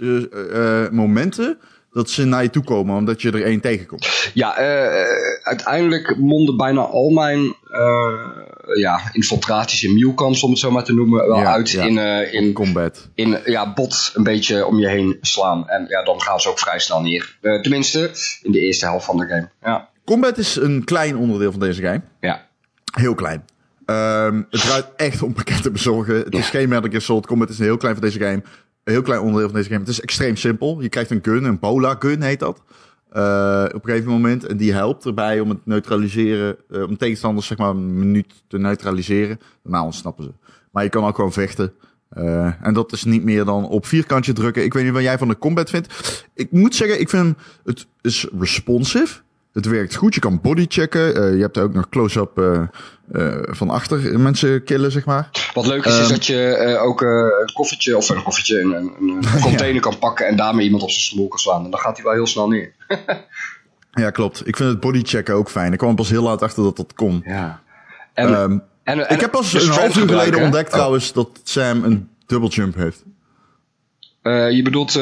momenten dat ze naar je toe komen, omdat je er één tegenkomt. ja, eh, uiteindelijk monden bijna al mijn eh, ja, infiltraties in Mewcamps, om het zo maar te noemen, wel Ja, uit ja. in, eh, in, Combat. in ja, bot een beetje om je heen slaan. En ja, dan gaan ze ook vrij snel neer. Tenminste, in de eerste helft van de game. Ja, Combat is een klein onderdeel van deze game. ja. Heel klein. Ehm, het draait echt om pakketten bezorgen. Het is geen Metal Gear Solid Combat. Het is een heel klein van deze game. Een heel klein onderdeel van deze game. Het is extreem simpel. Je krijgt een gun, een Bola gun heet dat. Eh, op een gegeven moment. En die helpt erbij om het neutraliseren. eh, om tegenstanders zeg maar een minuut te neutraliseren. Daarna ontsnappen ze. Maar je kan ook gewoon vechten. Eh, en dat is niet meer dan op vierkantje drukken. Ik weet niet wat jij van de combat vindt. Ik moet zeggen, ik vind het is responsive. Het werkt goed. Je kan bodychecken. Uh, je hebt ook nog close-up uh, uh, van achter mensen killen, zeg maar. Wat leuk is, um, is dat je ook een koffertje of een koffertje, een, een container ja. kan pakken en daarmee iemand op zijn smoel kan slaan. En dan gaat hij wel heel snel neer. ja, klopt. Ik vind het bodychecken ook fijn. Ik kwam pas heel laat achter dat dat kon. Ja. En, um, en, en, ik heb pas een half uur geleden ontdekt oh. trouwens dat Sam een double jump heeft. Je bedoelt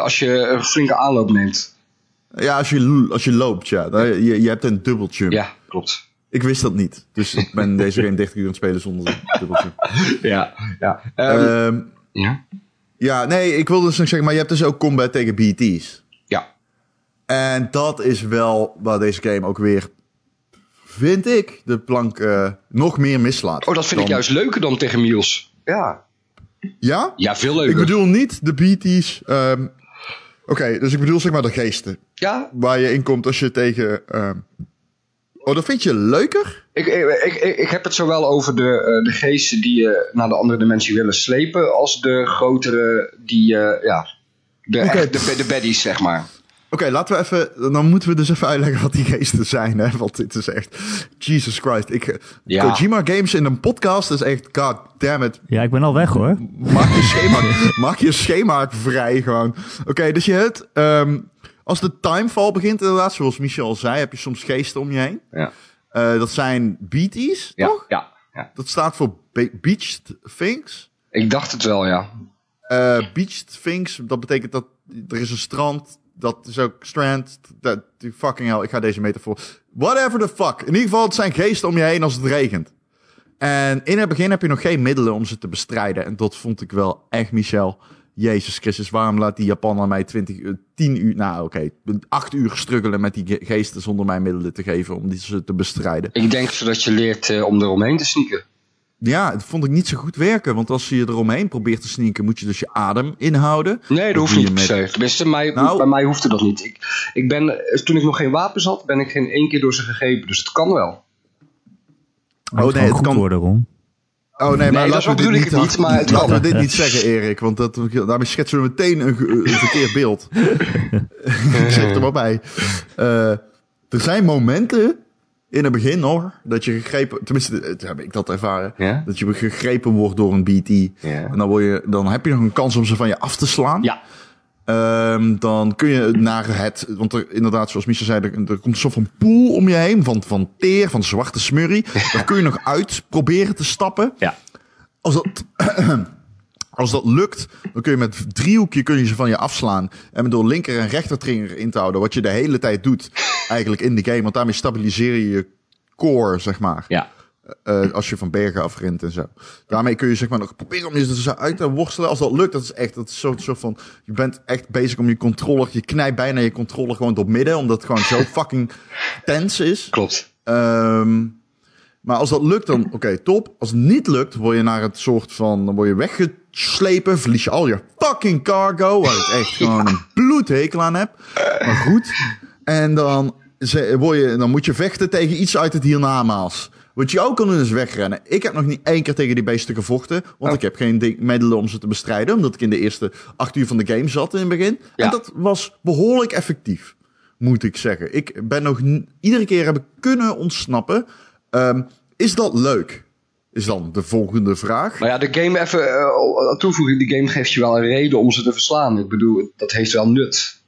als je een flinke aanloop neemt? Ja, als je, als je loopt, ja. Je, je hebt een jump. Ja, klopt. Ik wist dat niet. Dus ik ben deze game 30 uur aan het spelen zonder jump. ja, ja. Um, ja? Ja, nee, ik wilde dus nog zeggen, maar je hebt dus ook combat tegen BT's. Ja. En dat is wel waar deze game ook weer, vind ik, de plank uh, nog meer mislaat. Oh, dat vind dan... ik juist leuker dan tegen Miels. Ja. Ja? Ja, veel leuker. Ik bedoel niet de BT's. Um, Oké, okay, dus ik bedoel zeg maar de geesten. Ja. Waar je in komt als je tegen. Um... Oh, dat vind je leuker? Ik, ik, ik, ik heb het zowel over de, uh, de geesten die je naar de andere dimensie willen slepen. als de grotere die. Uh, ja. De, okay. echt, de, de baddies, zeg maar. Oké, laten we even. Dan moeten we dus even uitleggen wat die geesten zijn. Hè? Want dit is echt. Jesus Christ. Ik, ja. Kojima Games in een podcast is echt. God damn it. Ja, ik ben al weg hoor. Maak je schema, maak je schema vrij gewoon. Oké, okay, dus je hebt. Um, als de timefall begint, inderdaad, zoals Michel al zei, heb je soms geesten om je heen. Ja. Uh, dat zijn beaties, ja, toch? Ja, ja. Dat staat voor be beached things. Ik dacht het wel, ja. Uh, beached things, dat betekent dat er is een strand dat is ook Strand. Dat, fucking hell, ik ga deze metafoor. Whatever the fuck. In ieder geval, het zijn geesten om je heen als het regent. En in het begin heb je nog geen middelen om ze te bestrijden. En dat vond ik wel echt, Michel. Jezus Christus, waarom laat die Japaner mij 20 uur, 10 uur, nou oké, okay, 8 uur struggelen met die geesten zonder mij middelen te geven om die ze te bestrijden? Ik denk zodat je leert uh, om eromheen te sneaken. Ja, dat vond ik niet zo goed werken. Want als je eromheen probeert te sneaken, moet je dus je adem inhouden. Nee, dat hoeft niet met... per se. Tenminste, mij, nou, bij mij hoefde dat niet. Ik, ik ben, toen ik nog geen wapens had, ben ik geen één keer door ze gegrepen. Dus het kan wel. Oh, nee, het kan worden, Ron. Oh nee, maar nee, laten we dit niet, niet, maar het laten we dit niet zeggen, Erik. Want dat, daarmee schetsen we meteen een, een verkeerd beeld. zeg er maar bij. Uh, er zijn momenten in het begin nog, dat je gegrepen, tenminste, heb ik dat ervaren, ja? dat je gegrepen wordt door een BT. Ja. En dan, word je, dan heb je nog een kans om ze van je af te slaan. Ja. Um, dan kun je naar het, want er, inderdaad, zoals Michel zei, er, er komt een soort van pool om je heen van, van teer, van zwarte smurrie. Daar kun je nog uit proberen te stappen. Ja. Als dat, als dat lukt, dan kun je met driehoekje kun je ze van je afslaan. En door linker en rechter trigger in te houden, wat je de hele tijd doet eigenlijk in de game. Want daarmee stabiliseer je je core, zeg maar. Ja. Uh, als je van bergen afrent en zo. Daarmee kun je zeg maar nog proberen om je zo uit te worstelen. Als dat lukt, dat is echt, dat is zo, zo van, je bent echt bezig om je controller, je knijpt bijna je controller gewoon door midden, omdat het gewoon zo fucking tens is. Klopt. Um, maar als dat lukt, dan oké, okay, top. Als het niet lukt, word je naar het soort van, dan word je weggeslepen, verlies je al je fucking cargo, waar ik echt gewoon een bloedhekel aan heb. Maar goed. En dan, word je, dan moet je vechten tegen iets uit het hiernamaals. Wat je ook kan doen is wegrennen. Ik heb nog niet één keer tegen die beesten gevochten. Want Oh. ik heb geen middelen om ze te bestrijden. Omdat ik in de eerste acht uur van de game zat in het begin. Ja. En dat was behoorlijk effectief. Moet ik zeggen. Ik ben nog iedere keer heb ik kunnen ontsnappen. Ehm, is dat leuk? Is dan de volgende vraag. Maar ja, de game even uh, toevoegen. Die game geeft je wel een reden om ze te verslaan. Ik bedoel, dat heeft wel nut.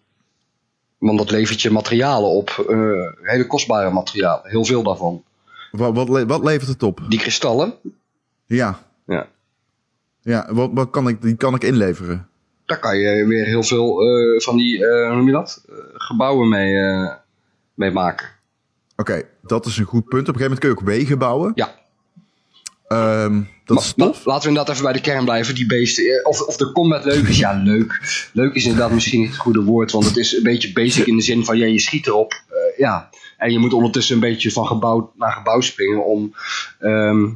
Want dat levert je materialen op. Uh, hele kostbare materialen. Heel veel daarvan. Wat, wat, le- wat levert het op? Die kristallen. Ja. Ja. Ja, wat, wat kan ik, die kan ik inleveren? Daar kan je weer heel veel uh, van die, hoe noem je dat? Gebouwen mee, mee maken. Oké, dat is een goed punt. Op een gegeven moment kun je ook wegen bouwen. Ja. Ehm, dat is tof. laten we inderdaad even bij de kern blijven. Die beesten. eh, Of, of de combat leuk is. Ja, leuk. Leuk is inderdaad misschien niet het goede woord. Want het is een beetje basic in de zin van ja, je schiet erop. eh, ja. En je moet ondertussen een beetje van gebouw naar gebouw springen. Om, ehm,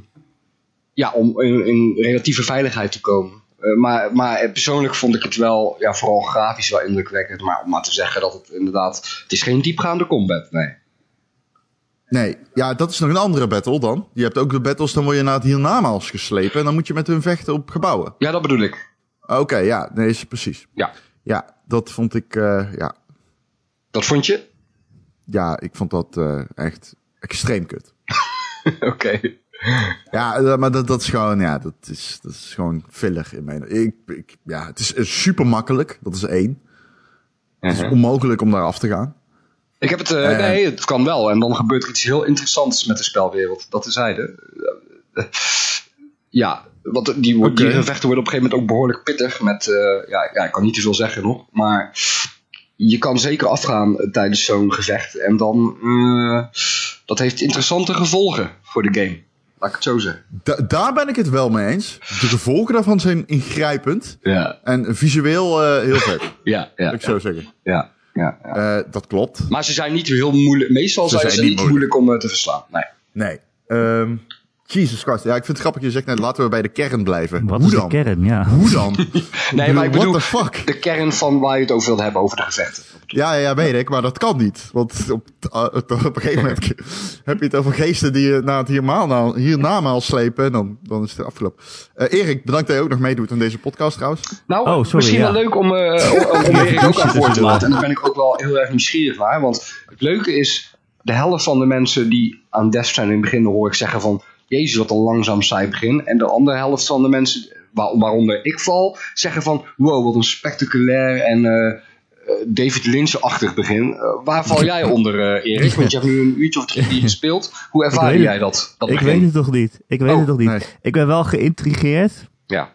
ja, om in, in relatieve veiligheid te komen. Eh, maar, maar persoonlijk vond ik het wel, ja, vooral grafisch wel indrukwekkend. Maar om maar te zeggen dat het inderdaad. Het is geen diepgaande combat. Nee. Nee, ja, dat is nog een andere battle dan. Je hebt ook de battles, dan word je naar het hiernamaals geslepen. En dan moet je met hun vechten op gebouwen. Ja, dat bedoel ik. Oké, ja, nee, is precies. Ja. Ja, dat vond ik, eh, ja. Dat vond je? ja, ik vond dat eh, echt extreem kut. Oké. Ja, eh, maar dat, dat is gewoon, ja, dat is, dat is gewoon filler in mijn... Ik, ik, ja, het is super makkelijk, dat is één. Het is Mhm. onmogelijk om daar af te gaan. Ik heb het, eh, Eh. nee, het kan wel. En dan gebeurt er iets heel interessants met de spelwereld. Dat. Eh, ja, want die, gevechten worden op een gegeven moment ook behoorlijk pittig. Met, eh, ja, ja, ik kan niet te veel zeggen nog. Maar je kan zeker afgaan tijdens zo'n gevecht. En dan, dat heeft interessante gevolgen voor de game. Laat ik het zo zeggen. Da- daar ben ik het wel mee eens. De gevolgen daarvan zijn ingrijpend Ja, en visueel heel vet, ja, ja. ik zo zeggen. ja, ja, ja. Eh, dat klopt. Maar ze zijn niet heel moeilijk. Meestal Ze zijn ze niet moeilijk om eh, te verslaan. Nee. Nee. Ehm Jesus Christ. Ja, ik vind het grappig. Je zegt net, laten we bij de kern blijven. Wat Hoe is dan? de kern? Ja. Hoe dan? Nee, maar ik What bedoel the fuck? de kern van waar je het over wilt hebben, over de gevechten. Ja, ja, ja, weet ik, maar dat kan niet. Want op, uh, op een gegeven moment heb je het over geesten die je na het hierna, hiernamaal slepen. En dan, dan is het afgelopen. Eh Erik, bedankt dat je ook nog meedoet aan deze podcast trouwens. Nou, Oh, sorry, misschien ja. wel leuk om, eh om, om Erik ook aan voor te laten. En daar ben ik ook wel heel erg nieuwsgierig naar. Want het leuke is, de helft van de mensen die aan Death Stranding beginnen, hoor ik zeggen van... Jezus, wat een langzaam saai begin. En de andere helft van de mensen, waar- waaronder ik val, zeggen van... Wow, wat een spectaculair en eh, eh, David Lynch-achtig begin. Eh, waar val jij onder, eh, Erik? Want je hebt nu een uurtje of drie gespeeld. Hoe ervaar jij dat, dat Ik begin? weet het toch niet. Ik weet Oh, het toch niet. nee. Ik ben wel geïntrigeerd. Ja.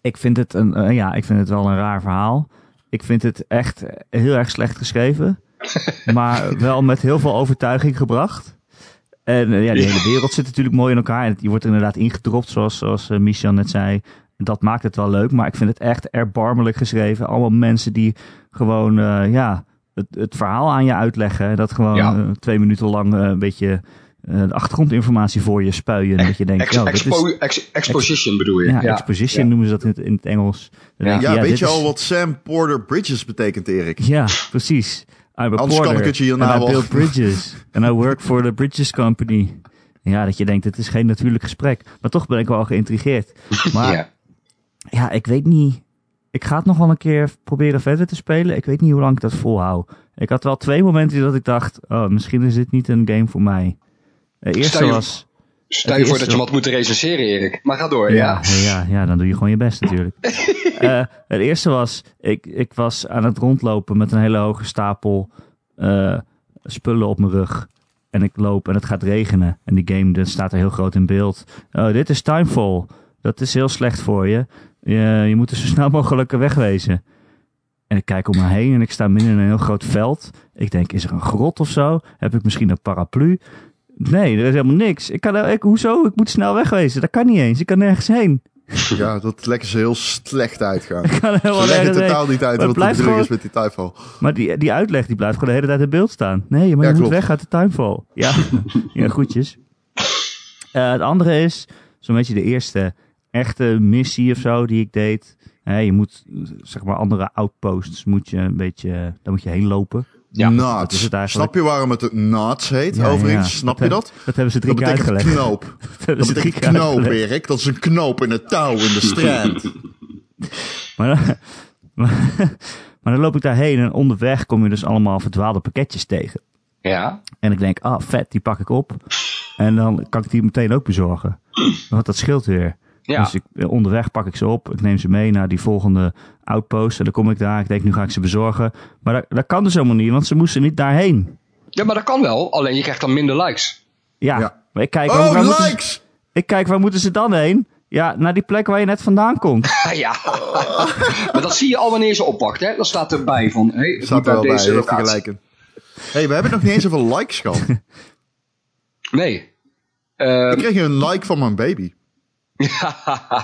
Ik vind het een, eh, ja, ik vind het wel een raar verhaal. Ik vind het echt heel erg slecht geschreven. maar wel met heel veel overtuiging gebracht. En eh, ja, die hele wereld zit natuurlijk mooi in elkaar. En je wordt er inderdaad ingedropt, zoals, zoals eh, Michel net zei. Dat maakt het wel leuk. Maar ik vind het echt erbarmelijk geschreven. Allemaal mensen die gewoon, eh, ja, het, het verhaal aan je uitleggen. Dat gewoon Ja. eh, twee minuten lang eh, een beetje eh, de achtergrondinformatie voor je spuien. En dat je denkt, Ex- oh, is... expo- ex- exposition bedoel je? Ja, exposition noemen ze dat in het, in het Engels. Dan Ja. je, weet je is- al wat Sam Porter Bridges betekent, Erik? Ja, precies. I'm a Anders kan porter ik het je hierna and I build bridges. and I work for the Bridges Company. Ja, dat je denkt, het is geen natuurlijk gesprek. Maar toch ben ik wel geïntrigeerd. Maar ja. Ik weet niet. Ik ga het nog wel een keer proberen verder te spelen. Ik weet niet hoe lang ik dat volhoud. Ik had wel twee momenten dat ik dacht, oh, misschien is dit niet een game voor mij. De eerste Stel je- was... Stel je voor dat je wat moet recenseren, Erik. Maar ga door, Ja, ja. ja, ja, dan doe je gewoon je best natuurlijk. Eh, het eerste was, ik, ik was aan het rondlopen met een hele hoge stapel eh, spullen op mijn rug. En ik loop en het gaat regenen. En die game dat staat er heel groot in beeld. Oh, dit is Timefall. Dat is heel slecht voor je. Je, je moet er zo snel mogelijk wegwezen. En ik kijk om me heen en ik sta midden in een heel groot veld. Ik denk, is er een grot of zo? Heb ik misschien een paraplu? Nee, er is helemaal niks. Ik kan, ik, hoezo? Ik moet snel wegwezen. Dat kan niet eens. Ik kan nergens heen. Ja, dat lekker ze heel slecht uitgaan. Ik kan er Ze helemaal leggen totaal niet uit wat de bedoeling is met die Typhoon. Maar die, die uitleg die blijft gewoon de hele tijd in beeld staan. Nee, maar Ja, je moet weg uit de tuinval. Ja, ja goedjes. Eh, het andere is, zo'n beetje de eerste echte missie of zo die ik deed. Hè, je moet, zeg maar, andere outposts moet je een beetje, daar moet je heen lopen. Ja, is Naats. het eigenlijk. Snap je waarom het Naats heet, Ja, overigens? ja. Snap je dat? Dat hebben ze drie Dat keer betekent uitgelegd. knoop. Dat drie betekent knoop, uitgelegd. Erik. Dat is een knoop in het touw in de strand. Maar, dan- maar, maar dan loop ik daarheen en onderweg kom je dus allemaal verdwaalde pakketjes tegen. Ja. En ik denk, ah vet, die pak ik op. En dan kan ik die meteen ook bezorgen. Want dat scheelt weer. Ja. Dus ik, eh, onderweg pak ik ze op. Ik neem ze mee naar die volgende outpost. En dan kom ik daar. Ik denk, nu ga ik ze bezorgen. Maar dat, dat kan dus helemaal niet, want ze moesten niet daarheen. ja, maar dat kan wel. Alleen je krijgt dan minder likes. Ja, Ja. maar ik kijk, waar, waar Oh, moeten ze, likes! ik kijk, waar moeten ze dan heen? Ja, naar die plek waar je net vandaan komt. Ja. maar dat zie je al wanneer je ze oppakt, hè. Dan staat erbij van, hé, hey, Staat er wel bij, deze gelijk in. hey, we hebben nog niet eens zoveel likes gehad. Nee. Ehm, Ik kreeg een like van mijn baby.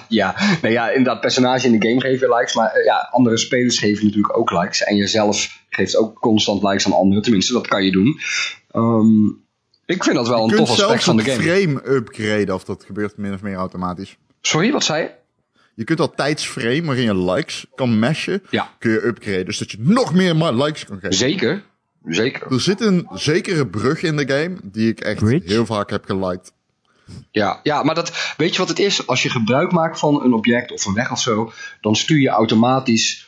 Ja, nee, ja, inderdaad, personage in de game geven likes, maar eh, ja, andere spelers geven natuurlijk ook likes. En jezelf geeft ook constant likes aan anderen, tenminste, dat kan je doen. Ehm, ik vind dat wel Je een kunt tof aspect zelfs van de game. frame upgraden, of dat gebeurt min of meer automatisch. Sorry, wat zei je? Je kunt dat tijdsframe waarin je likes kan meshen, Ja. kun je upgraden. Dus dat je nog meer likes kan geven. Zeker, zeker. Er zit een zekere brug in de game die ik echt Bridge? heel vaak heb geliked. Ja, ja, maar dat, weet je wat het is? Als je gebruik maakt van een object of een weg of zo, dan stuur je automatisch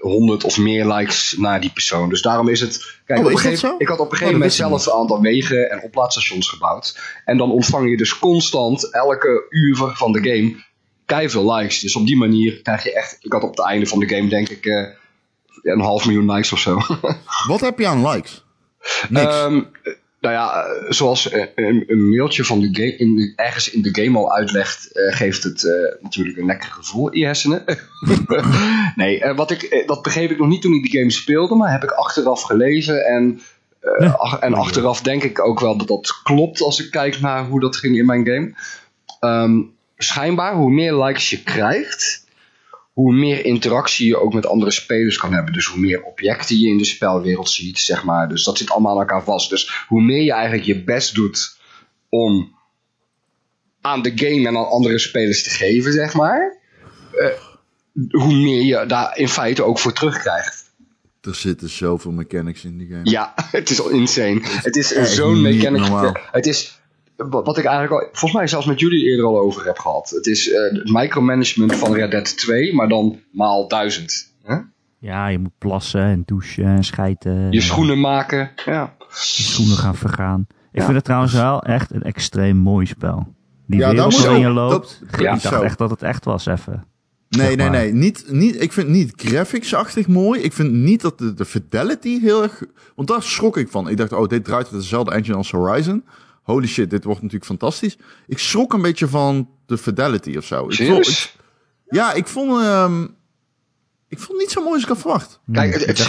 honderd of meer likes naar die persoon. Dus daarom is het. Kijk, Oh, op dat zo? ik had op een Oh, gegeven moment zelf een aantal wegen en oplaadstations gebouwd. En dan ontvang je dus constant elke uur van de game veel likes. Dus op die manier krijg je echt. Ik had op het einde van de game, denk ik, eh, een half miljoen likes of zo. Wat heb je aan likes? Niks. Ehm, nou ja, eh, zoals eh, een, een mailtje van de game, in ergens in de game al uitlegt, eh, geeft het natuurlijk een lekker gevoel in je hersenen. nee, wat ik, dat begreep ik nog niet toen ik die game speelde, maar heb ik achteraf gelezen. En, ach- en achteraf denk ik ook wel dat dat klopt als ik kijk naar hoe dat ging in mijn game. Ehm, schijnbaar, hoe meer likes je krijgt, hoe meer interactie je ook met andere spelers kan hebben. Dus hoe meer objecten je in de spelwereld ziet, zeg maar. Dus dat zit allemaal aan elkaar vast. Dus hoe meer je eigenlijk je best doet om aan de game en aan andere spelers te geven, zeg maar. eh, hoe meer je daar in feite ook voor terugkrijgt. Er zitten zoveel mechanics in die game. Ja, het is al insane. Het is zo'n mechanic. Het is wat wat ik eigenlijk al, volgens mij zelfs met jullie eerder al over heb gehad. Het is eh, het micromanagement van Red Dead 2, maar dan maal duizend. Hè? Ja, je moet plassen en douchen en schijten. Je schoenen maken. Ja. Je schoenen gaan vergaan. Ik Ja. vind het trouwens wel echt een extreem mooi spel. Die Ja, wereld waarin je loopt. dat- Ja. ik dacht Zo. echt dat het echt was even. Nee, Zeg nee, maar. nee. Niet, niet, ik vind niet graphics-achtig mooi. Ik vind niet dat de, de fidelity heel erg... Want daar schrok ik van. Ik dacht, oh, dit draait met dezelfde engine als Horizon. Holy shit, dit wordt natuurlijk fantastisch. Ik schrok een beetje van de fidelity of zo. Ik vond, Serieus? ik- ja, ik vond... ehm, ik vond het niet zo mooi als ik had verwacht. Kijk, het,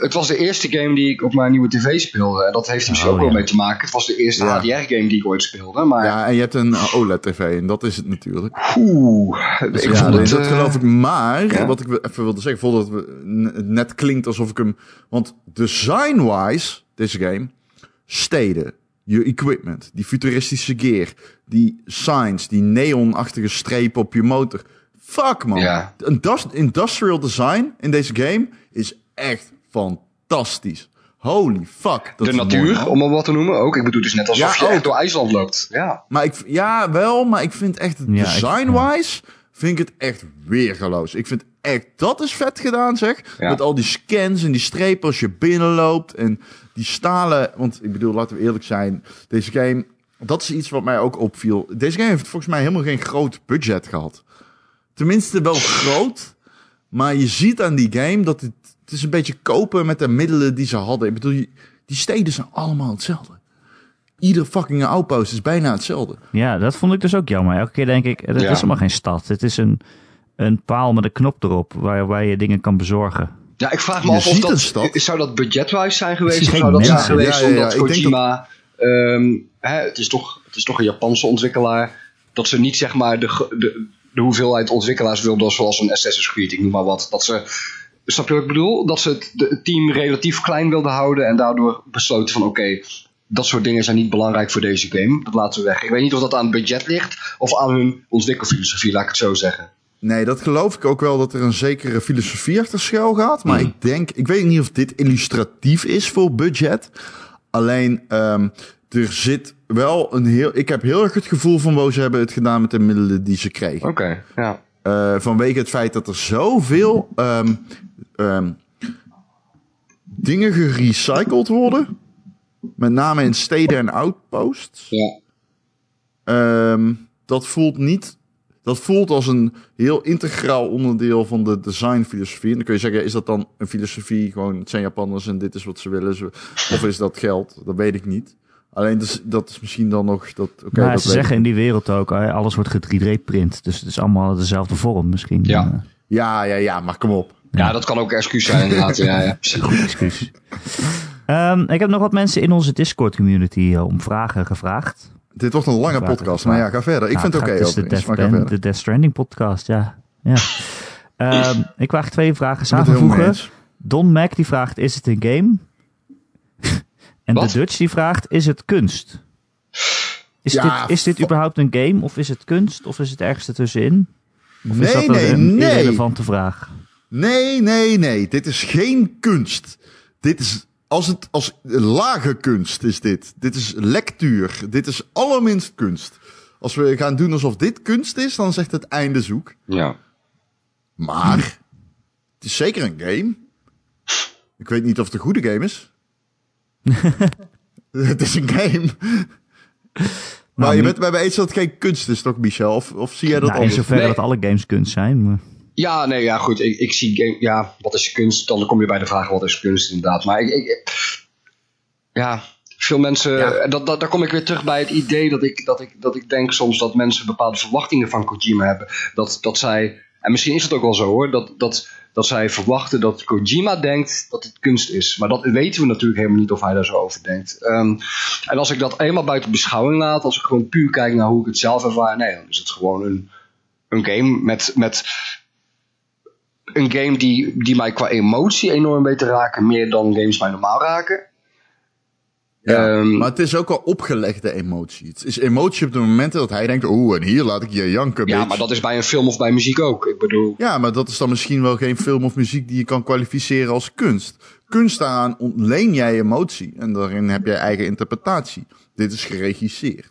het, was de eerste game die ik op mijn nieuwe tv speelde. En dat heeft er misschien Oh, ook wel ja. mee te maken. Het was de eerste Ja. HDR-game die ik ooit speelde. Maar Ja, en je hebt een OLED-tv en dat is het natuurlijk. oeh, ik ja, vond nee, het... dat eh, geloof ik. Maar, ja. wat ik even wilde zeggen, voordat het net klinkt alsof ik hem... Want design-wise, deze game, steden, je equipment, die futuristische gear, die signs, die neonachtige strepen op je motor. Fuck, man. Ja. Een das- industrial design in deze game is echt fantastisch. Holy fuck. Dat de mooi, natuur, om maar wat te noemen ook. Ik bedoel, het is net alsof Ja, je echt door IJsland loopt. Ja. Maar ik, ja, wel, maar ik vind echt, Ja, design-wise, vind ik het echt weergeloos. Ik vind echt, dat is vet gedaan, zeg. Ja. Met al die scans en die strepen als je binnenloopt. En die stalen, want ik bedoel, laten we eerlijk zijn. Deze game, dat is iets wat mij ook opviel. Deze game heeft volgens mij helemaal geen groot budget gehad. Tenminste wel groot. Maar je ziet aan die game dat het, het is een beetje kopen met de middelen die ze hadden. Ik bedoel, die steden zijn allemaal hetzelfde. Ieder fucking outpost is bijna hetzelfde. Ja, dat vond ik dus ook jammer. Elke keer denk ik, het Ja. is helemaal geen stad. Het is een, een paal met een knop erop waar, waar je dingen kan bezorgen. Ja, ik vraag me af of dat... Zou dat budgetwise zijn geweest? Of zou dat zijn geweest Ja, ja, ja, omdat Kojima... ehm, hè, het, is toch, het is toch een Japanse ontwikkelaar. Dat ze niet zeg maar de, de, de hoeveelheid ontwikkelaars wilden zoals een Assassin's Creed, ik noem maar wat. Dat ze... Snap je wat ik bedoel? Dat ze het, de- het team relatief klein wilden houden en daardoor besloten van oké, dat soort dingen zijn niet belangrijk voor deze game. Dat laten we weg. Ik weet niet of dat aan het budget ligt of aan hun ontwikkelfilosofie, laat ik het zo zeggen. Nee, dat geloof ik ook wel dat er een zekere filosofie achter schuil gaat. Maar ik denk, ik weet niet of dit illustratief is voor budget. Alleen, ehm, er zit wel een heel. Ik heb heel erg het gevoel van wow, ze hebben het gedaan met de middelen die ze kregen. Oké, ja. Eh, vanwege het feit dat er zoveel ehm, dingen gerecycled worden. Met name in steden en outposts. ja. Dat voelt niet. Dat voelt als een heel integraal onderdeel van de designfilosofie. En dan kun je zeggen, is dat dan een filosofie? Gewoon, het zijn Japanners en dit is wat ze willen. Of is dat geld? Dat weet ik niet. Alleen dus, dat is misschien dan nog. Dat, oké, dat ze zeggen ik in die wereld ook, alles wordt 3D-print. Dus het is allemaal dezelfde vorm misschien. Ja. Eh. Ja, ja, ja, maar kom op. ja, dat kan ook een excuus zijn inderdaad. ja, ja. goed excuus. Ehm, ik heb nog wat mensen in onze Discord-community eh, om vragen gevraagd. Dit wordt een lange podcast. Maar ja, ga verder. Ik Nou, vind het oké. Het is de Death, maar Band- de Death Stranding podcast, ja. ja. Ehm, ik waag twee vragen samenvoegen. Don Mac die vraagt, is het een game? en Wat? de Dutch die vraagt, is het kunst? Is, Ja, dit, is dit überhaupt een game? Of is het kunst? Of is het ergens ertussenin? Of is Nee, dat nee, een nee. irrelevante vraag? Nee, nee, nee. Dit is geen kunst. Dit is als het als lage kunst is dit. Dit is lectuur. Dit is allerminst kunst. Als we gaan doen alsof dit kunst is, dan zegt het einde zoek. ja. Maar Het is zeker een game. Ik weet niet of het een goede game is. het is een game. Maar je bent het bij me eens dat het geen kunst is, toch, Michel? Of, of zie jij dat Nou, in anders? zoverre Nee. dat alle games kunst zijn. Maar... Ja, nee, ja, goed. Ik, ik zie game. Ja, wat is kunst? Dan kom je bij de vraag: wat is kunst, inderdaad. Maar ik. ik ja, veel mensen. Ja. Dat, dat, daar kom ik weer terug bij het idee dat ik, dat, ik, dat ik denk soms dat mensen bepaalde verwachtingen van Kojima hebben. Dat, dat zij. En misschien is het ook wel zo hoor. Dat, dat, dat zij verwachten dat Kojima denkt dat het kunst is. Maar dat weten we natuurlijk helemaal niet of hij daar zo over denkt. Ehm, en als ik dat eenmaal buiten beschouwing laat, als ik gewoon puur kijk naar hoe ik het zelf ervaar, nee, dan is het gewoon een, een game met, met een game die, die mij qua emotie enorm weet te raken, meer dan games mij normaal raken. Ja, Ehm, maar het is ook wel opgelegde emotie. Het is emotie op de momenten dat hij denkt, oeh, en hier laat ik je janken, ja, bitch. maar dat is bij een film of bij muziek ook. Ik bedoel, Ja, maar dat is dan misschien wel geen film of muziek die je kan kwalificeren als kunst. Kunst daaraan ontleen jij emotie en daarin heb jij eigen interpretatie. Dit is geregisseerd.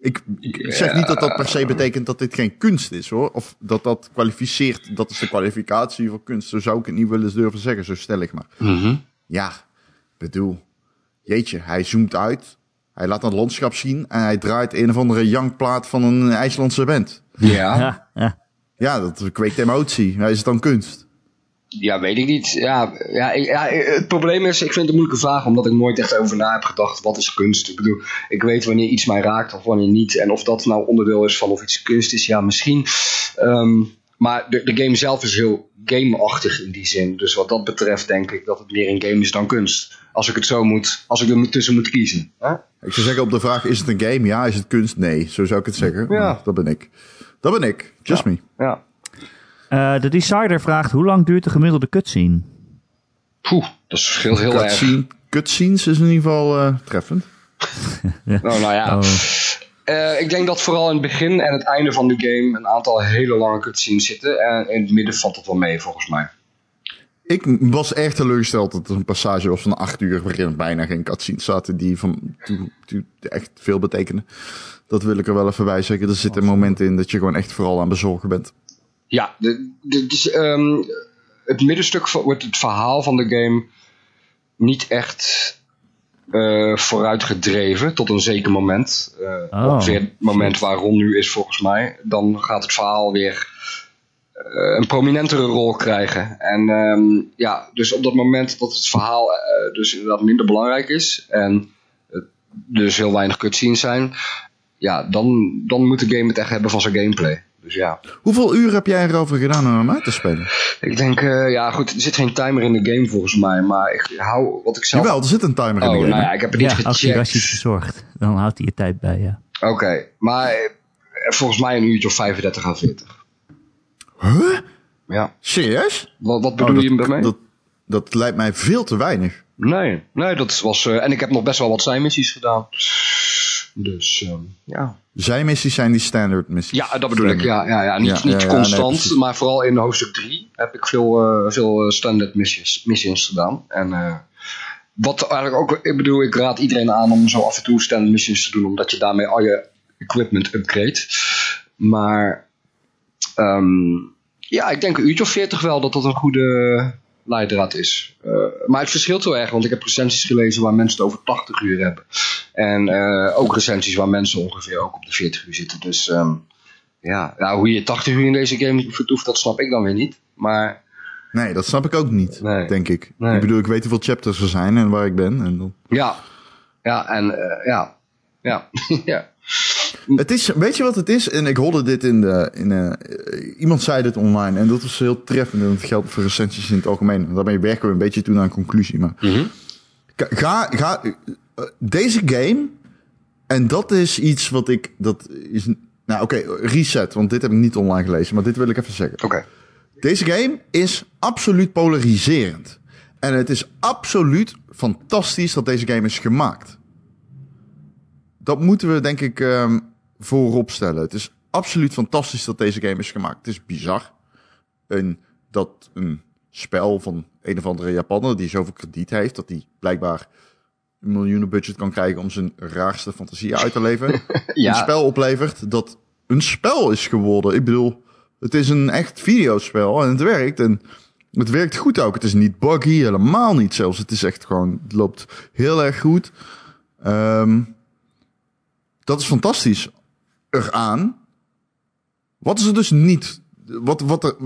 Ik, ik zeg niet dat dat per se betekent dat dit geen kunst is hoor. Of dat dat kwalificeert, dat is de kwalificatie voor kunst. Zo zou ik het niet willen durven zeggen, zo stel ik maar. Ja, bedoel, jeetje, hij zoomt uit. Hij laat een landschap zien en hij draait een of andere jankplaat van een IJslandse band. ja, Ja, ja. Ja, dat kweekt emotie. Is het dan kunst? Ja, weet ik niet. Ja, ja, ik- ja, het probleem is, ik vind het een moeilijke vraag, omdat ik nooit echt over na heb gedacht, wat is kunst? Ik bedoel, ik weet wanneer iets mij raakt of wanneer niet. En of dat nou onderdeel is van of iets kunst is, ja, misschien. Ehm, maar de, de game zelf is heel gameachtig in die zin. Dus wat dat betreft denk ik dat het meer een game is dan kunst. Als ik het zo moet, als ik er tussen moet kiezen. Hè? Ik zou zeggen op de vraag, is het een game? Ja, is het kunst? Nee, zo zou ik het zeggen. Ja. Dat ben ik. Dat ben ik. Just me. Ja. Eh, de decider vraagt, hoe lang duurt de gemiddelde cutscene? Poeh, dat verschilt heel erg. Cutscene, cutscenes is in ieder geval eh, treffend. Oh, nou ja. Oh. Eh, ik denk dat vooral in het begin en het einde van de game een aantal hele lange cutscenes zitten. En in het midden valt het wel mee, volgens mij. Ik was erg teleurgesteld dat er een passage was van acht uur waarin er bijna geen cutscenes zaten die van echt veel betekenen. Dat wil ik er wel even bij zeggen. Er zitten momenten in dat je gewoon echt vooral aan bezorgen bent. Ja, ehm, het middenstuk wordt het verhaal van de game niet echt eh vooruitgedreven tot een zeker moment. Oh. Ongeveer het moment waar Ron nu is volgens mij. Dan gaat het verhaal weer eh, een prominentere rol krijgen. En ehm, ja, dus op dat moment dat het verhaal dus inderdaad minder belangrijk is en dus heel weinig cutscenes zijn, ja, dan, dan moet de game het echt hebben van zijn gameplay. Dus ja. Hoeveel uur heb jij erover gedaan om hem uit te spelen? Ik denk, eh, ja goed, er zit geen timer in de game volgens mij, maar ik hou wat ik zelf... Jawel, er zit een timer in oh, de game. nou ja, ik heb het niet Ja, als gecheckt. is gezorgd, dan houdt hij je tijd bij, ja. Oké, maar eh, volgens mij een uurtje of 35 à 40. Huh? Ja. Serieus? Wat, wat bedoel Oh, je dat, daarmee? dat, dat lijkt mij veel te weinig. Nee, nee, dat was... eh, en ik heb nog best wel wat zijmissies gedaan. Dus, ehm, ja. Zijmissies zijn die standard missies. Ja, dat bedoel ik. Ja, ja, ja. Niet, Ja, niet ja, ja, nee, constant, maar vooral in hoofdstuk 3 heb ik veel, eh, veel eh, standard missies, missions gedaan. En eh, wat eigenlijk ook, ik bedoel, ik raad iedereen aan om zo af en toe standard missions te doen, omdat je daarmee al je equipment upgrade. Maar ehm, ja, ik denk een uurtje of 40 wel dat dat een goede leidraad is. Eh, maar het verschilt heel erg, want ik heb recensies gelezen waar mensen het over 80 uur hebben. En eh, ook recensies waar mensen ongeveer ook op de 40 uur zitten. Dus ehm, ja, nou, hoe je 80 uur in deze game vertoeft, dat snap ik dan weer niet. Maar Nee, dat snap ik ook niet, Nee. denk ik. Nee. Ik bedoel, ik weet hoeveel chapters er zijn en waar ik ben. En dan... ja, ja, en eh, ja, ja, ja. Het is, weet je wat het is? En ik hoorde dit in de. In, eh, iemand zei dit online en dat was heel treffend. En dat geldt voor recensies in het algemeen. En daarmee werken we een beetje toe naar een conclusie. Maar Ga- ga, ga, eh, deze game. En dat is iets wat ik. Dat is. Nou, oké, reset. Want dit heb ik niet online gelezen. Maar dit wil ik even zeggen. Oké. Deze game is absoluut polariserend. En het is absoluut fantastisch dat deze game is gemaakt. Dat moeten we denk ik ehm, voorop stellen. Het is absoluut fantastisch dat deze game is gemaakt. Het is bizar. En dat een spel van een of andere Japaner die zoveel krediet heeft, dat hij blijkbaar een miljoenen budget kan krijgen om zijn raarste fantasieën uit te leven. Ja. Een spel oplevert dat een spel is geworden. Ik bedoel, het is een echt videospel en het werkt. En Het werkt goed ook. Het is niet buggy, helemaal niet zelfs. Het is echt gewoon, het loopt heel erg goed. Ehm, dat is fantastisch eraan. Wat is er dus niet? Wat, wat er,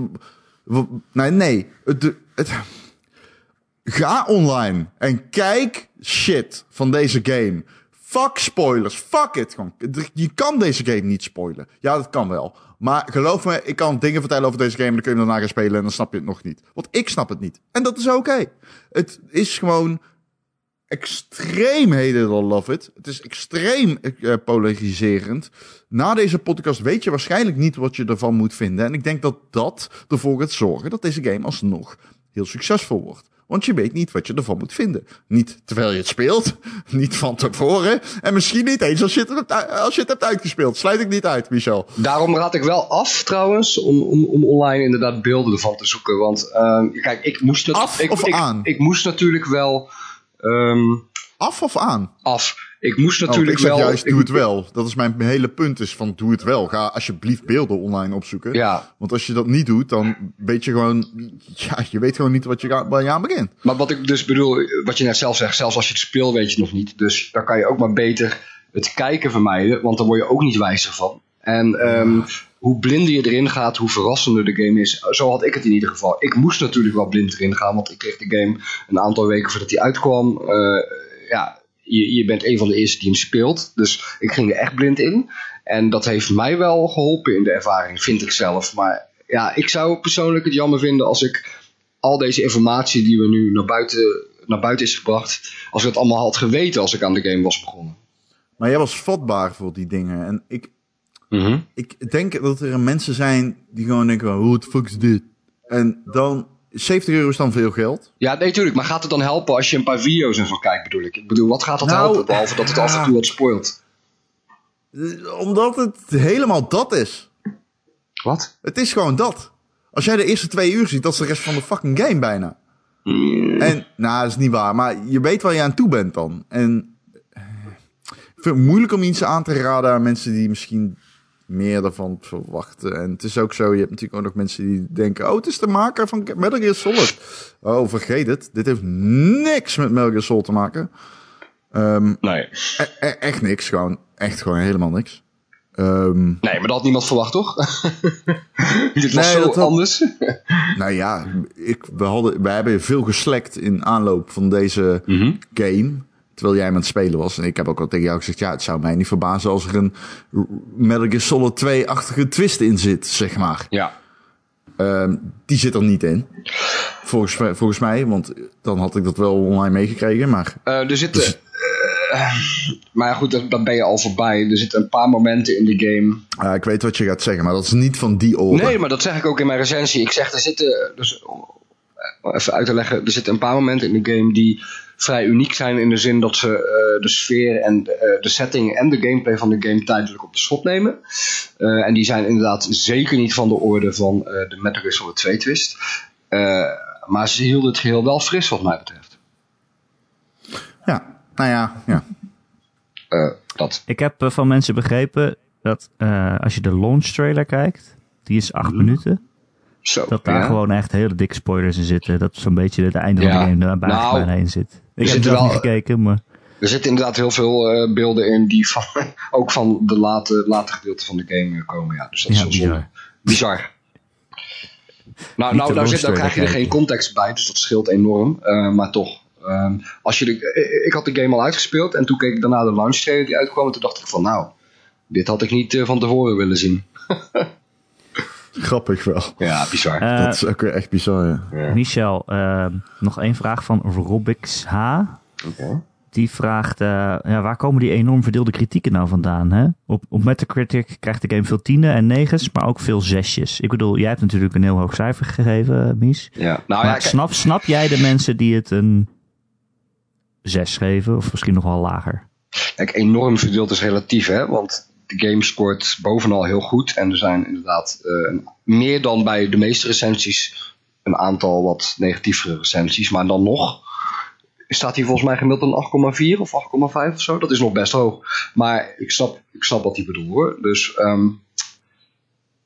nee, nee. Ga online en kijk shit van deze game. Fuck spoilers. Fuck it. Je kan deze game niet spoilen. Ja, dat kan wel. Maar geloof me, ik kan dingen vertellen over deze game en dan kun je hem daarna gaan spelen en dan snap je het nog niet. Want ik snap het niet. En dat is oké. Het is gewoon extreem hated or love it. Het is extreem eh, polariserend. Na deze podcast weet je waarschijnlijk niet wat je ervan moet vinden. En ik denk dat dat ervoor gaat zorgen dat deze game alsnog heel succesvol wordt. Want je weet niet wat je ervan moet vinden. Niet terwijl je het speelt, niet van tevoren. En misschien niet eens als je het hebt, als je het hebt uitgespeeld. Sluit ik niet uit, Michel. Daarom raad ik wel af trouwens om, om, om online inderdaad beelden ervan te zoeken. Want ehm, kijk, ik moest, het, Af ik, of ik, aan? Ik, moest natuurlijk wel ehm, Af of aan? af. Ik moest Oh, natuurlijk ik zeg wel. juist, ik- doe het wel. Dat is mijn hele punt is van, doe het wel. Ga alsjeblieft beelden online opzoeken. Ja, Want als je dat niet doet, dan weet je gewoon... Ja, je weet gewoon niet wat je, waar je aan begint. maar wat ik dus bedoel, wat je net zelf zegt, zelfs als je het speelt weet je nog niet. Dus dan kan je ook maar beter het kijken vermijden, want dan word je ook niet wijzer van. En ehm, hoe blinder je erin gaat, hoe verrassender de game is. Zo had ik het in ieder geval. Ik moest natuurlijk wel blind erin gaan, want ik kreeg de game een aantal weken voordat hij uitkwam. Eh, ja, je, je bent een van de eerste die hem speelt. Dus ik ging er echt blind in. En dat heeft mij wel geholpen in de ervaring, vind ik zelf. Maar ja, ik zou persoonlijk het jammer vinden als ik al deze informatie die we nu naar buiten, naar buiten is gebracht, als ik het allemaal had geweten als ik aan de game was begonnen. Maar jij was vatbaar voor die dingen. En ik, ik denk dat er mensen zijn die gewoon denken, hoe het fuck is dit? En dan, 70 euro is dan veel geld. Ja, nee, tuurlijk. Maar gaat het dan helpen als je een paar video's ervan kijkt, bedoel ik? Ik bedoel, wat gaat dat Nou, helpen, behalve dat het af en toe wat spoilt? Omdat het helemaal dat is. Wat? Het is gewoon dat. Als jij de eerste twee uur ziet, dat is de rest van de fucking game bijna. En, nou, dat is niet waar. Maar je weet waar je aan toe bent dan. En ik vind het moeilijk om iets aan te raden aan mensen die misschien meer daarvan verwachten. En het is ook zo, je hebt natuurlijk ook nog mensen die denken... Oh, het is de maker van Metal Gear Solid. Oh, vergeet het. Dit heeft niks met Metal Gear Solid te maken. Ehm, Nee. e- e- echt niks, gewoon. Echt gewoon helemaal niks. Ehm, Nee, maar dat had niemand verwacht, toch? Dit was Nee, zo dat had- anders. Nou ja, ik, we, hadden, we hebben veel geslekt in aanloop van deze game. Terwijl jij aan het spelen was. En ik heb ook al tegen jou gezegd, ja, het zou mij niet verbazen als er een Metal Gear Solid 2-achtige twist in zit, zeg maar. ja. Ehm, die zit er niet in. Volgens, mij- volgens mij, want dan had ik dat wel online meegekregen. Maar Eh, er zitten... eh, maar goed, dat, dat ben je al voorbij. Er zitten een paar momenten in de game ah, ik weet wat je gaat zeggen, maar dat is niet van die orde. Nee, maar dat zeg ik ook in mijn recensie. Ik zeg, er zitten, dus even uit te leggen, er zitten een paar momenten in de game die vrij uniek zijn in de zin dat ze eh, de sfeer en de, eh, de setting en de gameplay van de game tijdelijk op de schop nemen. Eh, en die zijn inderdaad zeker niet van de orde van eh, de Metal Gear Solid 2 twist. Eh, maar ze hielden het geheel wel fris wat mij betreft. Ja, nou ja, ja. Eh, dat. Ik heb eh, van mensen begrepen dat eh, als je de launch trailer kijkt, die is acht minuten, Zo, dat daar ja. gewoon echt hele dikke spoilers in zitten. Dat zo'n beetje het einde van de game er bijna, Nou, bijna in zit. Ik heb zelf wel- niet gekeken, maar Er zitten inderdaad heel veel eh, beelden in die van, ook van de late, late gedeelte van de game eh, komen. Ja. Dus dat is Ja, heel zonde. Bizar. Nou, nou daar, zit, daar krijg je er geen context bij, dus dat scheelt enorm. Eh, maar toch, ehm, als je de, ik had de game al uitgespeeld en toen keek ik daarna de launch trailer die uitkwam. En toen dacht ik van nou, dit had ik niet van tevoren willen zien. Grappig wel. Ja, bizar. Eh, dat is ook weer echt bizar, ja. Ja. Michel, eh, nog één vraag van Robix H. Die vraagt, eh, ja, waar komen die enorm verdeelde kritieken nou vandaan? Hè? Op, op Metacritic krijgt de game veel tienen en negens, maar ook veel zesjes. Ik bedoel, jij hebt natuurlijk een heel hoog cijfer gegeven, eh, Mies. ja. Nou maar ja, snap, snap jij de mensen die het een zes geven? Of misschien nog wel lager? Kijk, enorm verdeeld is relatief, hè? Want de game scoort bovenal heel goed. En er zijn inderdaad eh, meer dan bij de meeste recensies een aantal wat negatievere recensies. Maar dan nog staat hier volgens mij gemiddeld een 8,4 of 8,5 of zo. Dat is nog best hoog. Maar ik snap, ik snap wat hij bedoelt hoor. Dus ehm,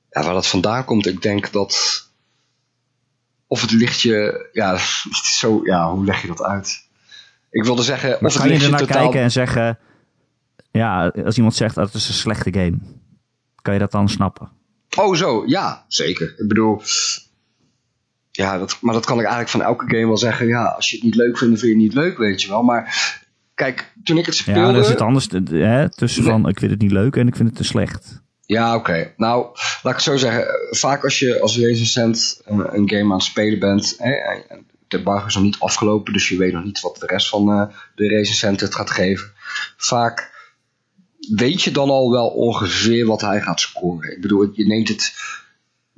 ja, waar dat vandaan komt, ik denk dat of het ligt je, ja, het is zo, ja, hoe leg je dat uit? Ik wilde zeggen, Maar of ligt je ernaar totaal... kijken en zeggen... Ja, als iemand zegt dat het is een slechte game. Kan je dat dan snappen? Oh, zo, ja, zeker. Ik bedoel, ja, dat, maar dat kan ik eigenlijk van elke game wel zeggen. Ja, als je het niet leuk vindt, vind je het niet leuk, weet je wel. Maar kijk, toen ik het Ja, speelde... dat is het anders eh, hè, tussen van ik vind het niet leuk en ik vind het te slecht. Ja, oké. Nou, laat ik het zo zeggen. Vaak als je als recensent een, een game aan het spelen bent... Hè, en de embargo is nog niet afgelopen... dus je weet nog niet wat de rest van eh, de recensent het gaat geven. Vaak weet je dan al wel ongeveer wat hij gaat scoren. Ik bedoel, je neemt het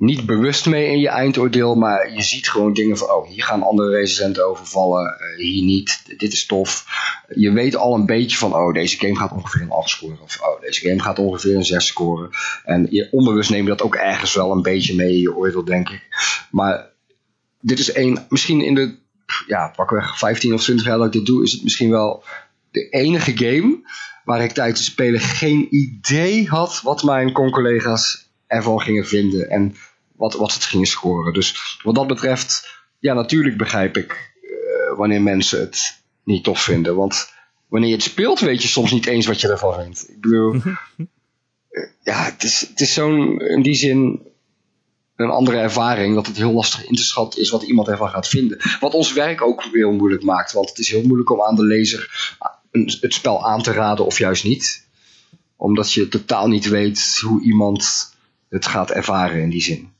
niet bewust mee in je eindoordeel... maar je ziet gewoon dingen van... oh, hier gaan andere recensenten overvallen, eh, hier niet. Dit is tof. Je weet al een beetje van... oh, deze game gaat ongeveer een 8 scoren... of oh, deze game gaat ongeveer een 6 scoren... En je, onbewust neem je dat ook ergens wel een beetje mee in je oordeel, denk ik. Maar dit is één, misschien in de, ja, pakweg 15 of 20 jaar dat ik dit doe, is het misschien wel de enige game waar ik tijdens het spelen geen idee had wat mijn con-collega's ervan gingen vinden en wat, wat ze het gingen scoren. Dus wat dat betreft, ja, natuurlijk begrijp ik eh, wanneer mensen het niet tof vinden. Want wanneer je het speelt, weet je soms niet eens wat je ervan vindt. Ik bedoel, ja, het is, het is zo'n, in die zin, een andere ervaring. Dat het heel lastig in te schatten is wat iemand ervan gaat vinden. Wat ons werk ook heel moeilijk maakt. Want het is heel moeilijk om aan de lezer een, het spel aan te raden of juist niet. Omdat je totaal niet weet hoe iemand het gaat ervaren in die zin.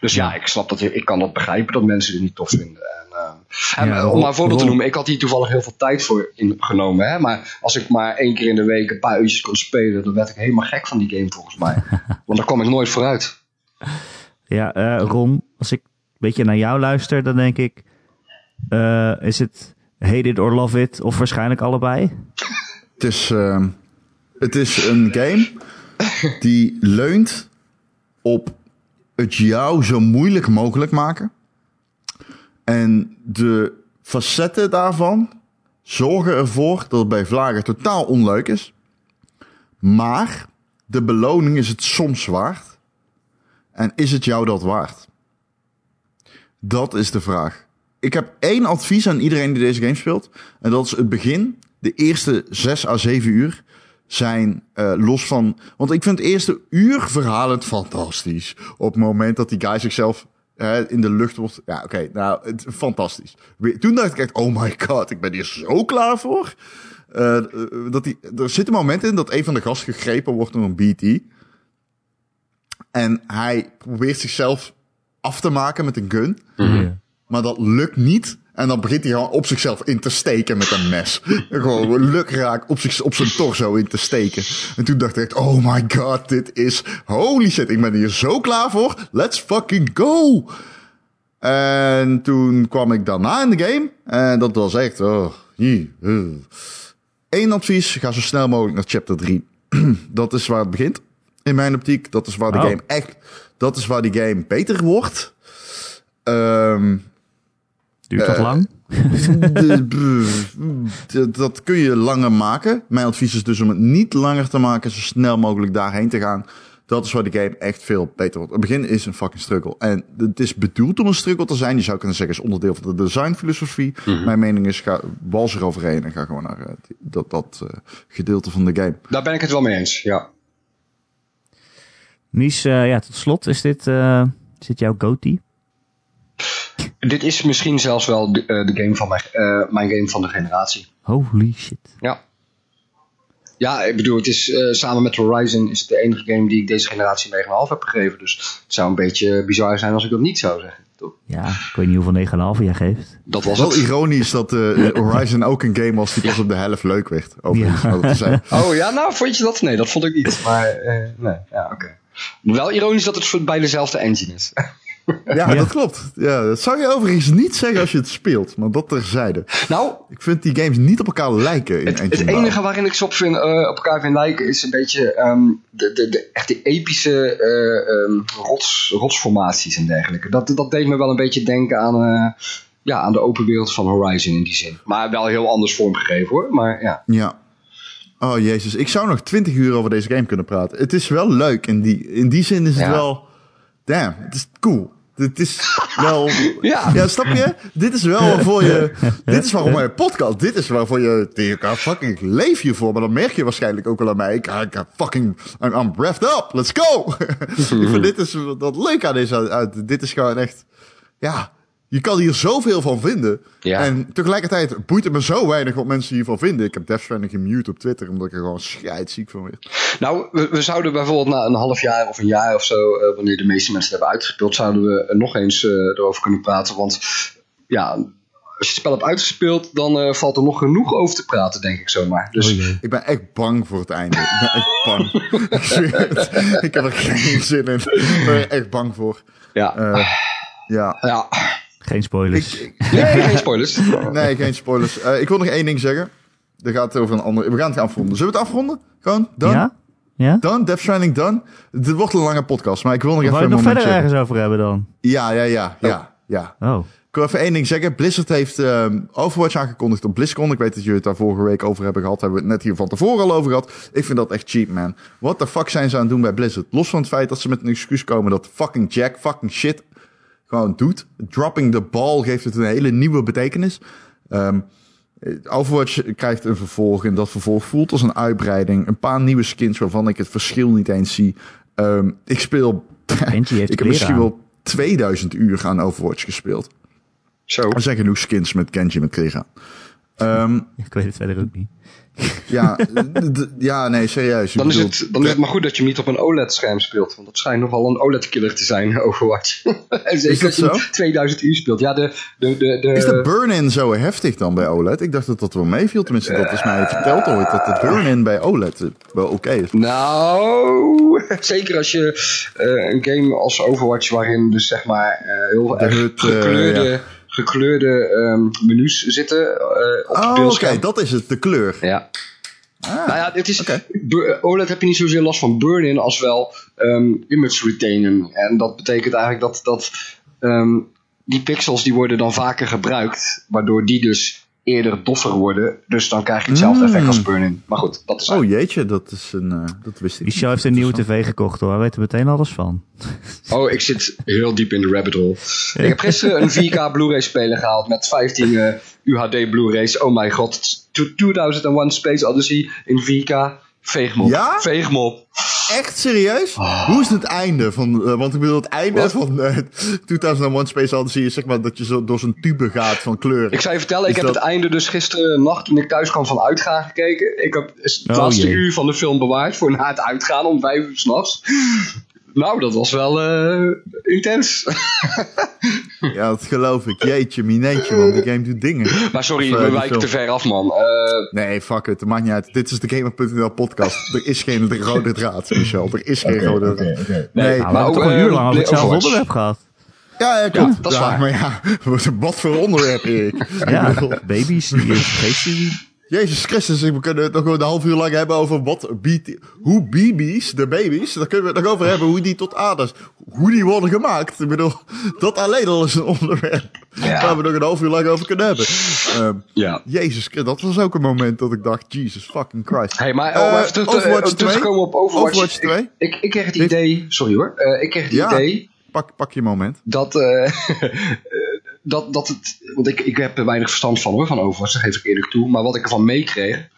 Dus ja, ik snap dat, ik kan dat begrijpen dat mensen het niet tof vinden. En, eh, en, Ja, eh, om maar een voorbeeld te noemen, ik had hier toevallig heel veel tijd voor ingenomen. Hè? Maar als ik maar één keer in de week een paar uurtjes kon spelen, dan werd ik helemaal gek van die game volgens mij. Want daar kwam ik nooit vooruit. Ja, Ron, als ik een beetje naar jou luister, dan denk ik... is het hate it or love it of waarschijnlijk allebei? Het is, ehm, het is een game die leunt op het jou zo moeilijk mogelijk maken. En de facetten daarvan zorgen ervoor dat het bij Vlagen totaal onleuk is. Maar de beloning is het soms waard. En is het jou dat waard? Dat is de vraag. Ik heb één advies aan iedereen die deze game speelt. En dat is het begin. De eerste 6 à 7 uur zijn eh, los van. Want ik vind het eerste uur verhalend fantastisch. Op het moment dat die guy zichzelf eh, in de lucht wordt. Ja, oké. nou, het, fantastisch. Toen dacht ik echt: oh my god, ik ben hier zo klaar voor. Eh, dat die, er zit een moment in dat een van de gasten gegrepen wordt door een BT. En hij probeert zichzelf af te maken met een gun. Ja. Maar dat lukt niet. En dan begint hij gewoon op zichzelf in te steken met een mes. Gewoon lukraak op, zich, op zijn torso in te steken. En toen dacht ik, oh my god, dit is... Holy shit, ik ben hier zo klaar voor. Let's fucking go! En toen kwam ik daarna in de game. En dat was echt... Oh, jee, eh. Eén advies, ga zo snel mogelijk naar chapter 3. dat is waar het begint. In mijn optiek. Dat is waar de Oh. game echt... Dat is waar die game beter wordt. Ehm... Duurt dat Eh, lang? Dat kun je langer maken. Mijn advies is dus om het niet langer te maken, zo snel mogelijk daarheen te gaan. Dat is waar de game echt veel beter wordt. Het begin is een fucking struggle. En het is bedoeld om een struggle te zijn. Je zou kunnen zeggen, is onderdeel van de designfilosofie. Mijn mening is, ga wals eroverheen en ga gewoon naar eh, dat, dat eh, gedeelte van de game. Daar ben ik het wel mee eens, ja. Mies, eh, ja, tot slot, is dit, eh, is dit jouw goatee? Dit is misschien zelfs wel de, eh, de game van mijn, eh, mijn game van de generatie. Holy shit. Ja. Ja, ik bedoel, het is eh, samen met Horizon is het de enige game die ik deze generatie 9,5 heb gegeven. Dus het zou een beetje bizar zijn als ik dat niet zou zeggen. Toch? Ja, ik weet niet hoeveel 9,5 jij geeft. Dat was Wel het. ironisch dat eh, Horizon ook een game was die pas op de helft leuk werd. Overigens, Ja. Oh ja, nou vond je dat? Nee, dat vond ik niet. Maar eh, nee, ja, oké. Wel ironisch dat het voor- bij dezelfde engine is. Ja, Ja. dat klopt. Ja, dat zou je overigens niet zeggen als je het speelt. Maar dat terzijde. nou, Ik vind die games niet op elkaar lijken in Het, enige waarin ik ze op, vind, eh, op elkaar vind lijken is een beetje ehm, de, de, de, echt die epische eh, ehm, rots, rotsformaties en dergelijke. Dat, dat deed me wel een beetje denken aan, eh, ja, aan de open wereld van Horizon in die zin. Maar wel heel anders vormgegeven hoor. Maar ja. Ja. Oh jezus, ik zou nog twintig uur over deze game kunnen praten. Het is wel leuk. In die, in die zin is het Ja. wel... Damn, het is cool. Dit is wel... Ja. Ja, snap je? Dit is wel waarvoor je... Dit is waarom mijn podcast... Dit is waarvoor je... Kan fucking leef hiervoor. Maar dan merk je waarschijnlijk ook wel aan mij. Ik, ik ik fucking... I'm, I'm breathed up. Let's go! ik vind dit is wat leuk aan is. uit- Dit is gewoon echt... Ja, je kan hier zoveel van vinden. Ja. En tegelijkertijd boeit het me zo weinig wat mensen hiervan vinden. Ik heb Death Stranding gemute op Twitter. Omdat ik er gewoon scheidsziek van werd. Nou, we, we zouden bijvoorbeeld na een half jaar of een jaar of zo, eh, wanneer de meeste mensen het hebben uitgespeeld, zouden we er nog eens eh, erover kunnen praten. Want ja, als je het spel hebt uitgespeeld, dan eh, valt er nog genoeg over te praten, denk ik zomaar. Dus Oh. Ik ben echt bang voor het einde. Ik ben echt bang. ik, heb er geen zin in. Ik ben er echt bang voor. ja, Eh, ja. ja. Geen spoilers. Nee, geen spoilers. Nee, geen spoilers. Eh, ik wil nog één ding zeggen. Er gaat over een andere. We gaan het afronden. Zullen we het afronden? Gewoon? Done? ja? Ja? Done? Death Stranding done? Dit wordt een lange podcast, maar ik wil nog Of even wou je nog momentje... verder ergens over hebben dan? Ja, ja, ja, ja, ja. Oh. Ik wil even één ding zeggen. Blizzard heeft ehm, Overwatch aangekondigd op BlizzCon. Ik weet dat jullie het daar vorige week over hebben gehad. Hebben we het net hier van tevoren al over gehad. Ik vind dat echt cheap, man. What the fuck zijn ze aan het doen bij Blizzard? Los van het feit dat ze met een excuus komen dat fucking Jack fucking shit gewoon doet. Dropping the ball geeft het een hele nieuwe betekenis. Ehm, Overwatch krijgt een vervolg en dat vervolg voelt als een uitbreiding. Een paar nieuwe skins waarvan ik het verschil niet eens zie. Ehm, ik speel... Ik heb kleren misschien aan. wel 2000 uur aan Overwatch gespeeld. Zo. Er zijn genoeg skins met Kenji met Krega. Ehm Ik weet het verder ook niet. ja, ja, nee, serieus. Dan is, het, dan is het maar goed dat je hem niet op een OLED-scherm speelt. Want dat schijnt nogal een OLED-killer te zijn, Overwatch. en zeker dat als je zo? 2000 uur speelt. Ja, de, de, de, de, Is de burn-in zo heftig dan bij OLED? Ik dacht dat dat wel meeviel. Tenminste, dat is mij verteld ooit. Dat de burn-in bij OLED wel oké is. Nou, zeker als je eh, een game als Overwatch, waarin dus zeg maar eh, heel De erg eh, gekleurde, ja. Gekleurde ehm, menus zitten eh, op Oh, oké. Dat is het. De kleur. Ja. Ah, Nou ja, dit is, OLED heb je niet zozeer last van burn-in als wel ehm, image retainen. En dat betekent eigenlijk dat, dat ehm, die pixels die worden dan vaker gebruikt, waardoor die dus eerder doffer worden. Dus dan krijg je hetzelfde Mm. effect als burn-in. Maar goed, dat is Oh jeetje, dat is een... eh, dat wist ik show heeft een nieuwe tv gekocht hoor. Hij weet er meteen alles van. Oh, ik zit heel diep in de rabbit hole. Ik heb gisteren een 4K Blu-ray speler gehaald met 15 eh, UHD Blu-rays. Oh mijn god. To- 2001 Space Odyssey in 4K. Veeg me op. Ja? Veeg me op. Echt serieus? Hoe is het einde van... eh, want ik bedoel, het einde Wat? van eh 2001 Space Odyssey is zeg maar dat je zo door zo'n tube gaat van kleuren. Ik zou je vertellen, ik heb het einde dus gisteren nacht toen ik thuis kwam van uitgaan gekeken. Ik heb het Oh, laatste jee. uur van de film bewaard voor na het uitgaan om vijf uur s'nachts. Nou, dat was wel eh, intens. Ja, dat geloof ik. Jeetje, mineetje, man. Die game doet dingen. Maar sorry, Of, eh, we wijken te ver af, man. Eh, Nee, fuck it. Het maakt niet uit. Dit is de Gamer.nl podcast. Er is geen rode draad, Michel. Er is geen rode draad. Nee, Nou, we maar hebben ook, toch een uur lang over hetzelfde onderwerp gehad. Ja, ja, klopt. dat is Ja, waar. Maar ja, wat voor onderwerp, Erik. Ja, Ik bedoel, baby's die zien. Jezus Christus, we kunnen het nog een half uur lang hebben over wat, hoe baby's, de baby's, daar kunnen we het nog over hebben, hoe die tot aders, hoe die worden gemaakt. Ik bedoel, dat alleen al is een onderwerp Ja. waar we nog een half uur lang over kunnen hebben. Ehm, Ja. Jezus Christus, dat was ook een moment dat ik dacht, Jesus fucking Christ. Hey, maar om even terug te, Overwatch eh, te 2? komen op Overwatch. Overwatch 2? Ik, ik, ik kreeg het idee, sorry hoor, Eh, ik kreeg het Ja. idee Pak, pak je moment. dat, eh, dat, dat het, want ik, ik heb er weinig verstand van hoor, van Overwatch, dat geef ik eerlijk toe. Maar wat ik ervan meekreeg,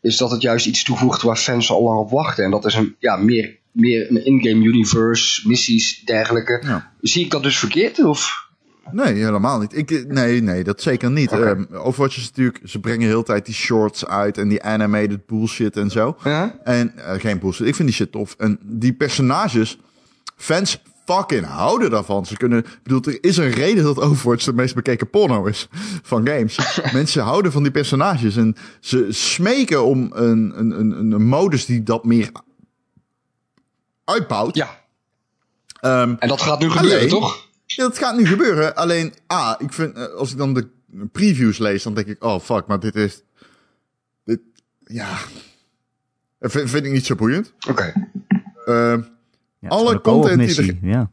is dat het juist iets toevoegt waar fans al lang op wachten. En dat is een, ja, meer, meer een in-game universe, missies, dergelijke. Ja. Zie ik dat dus verkeerd? Of? Nee, helemaal niet. Ik, nee, nee, dat zeker niet. Ehm, Overwatch is natuurlijk, ze brengen de hele tijd die shorts uit en die animated bullshit en zo. Ja? En eh, geen bullshit, ik vind die shit tof. En die personages, fans fucking houden daarvan. Ze kunnen, ik bedoel, er is een reden dat Overwatch de meest bekeken porno is van games. Mensen houden van die personages en ze smeken om een, een, een, een modus die dat meer uitbouwt. Ja, Ehm, en dat gaat nu gebeuren, Alleen- toch? ja, dat gaat nu gebeuren. Alleen, ah, ik vind, eh, als ik dan de previews lees, dan denk ik, oh fuck, maar dit is, dit, ja, vind, vind ik niet zo boeiend. Oké. Ehm, Ja, Alle content die missie, Ja.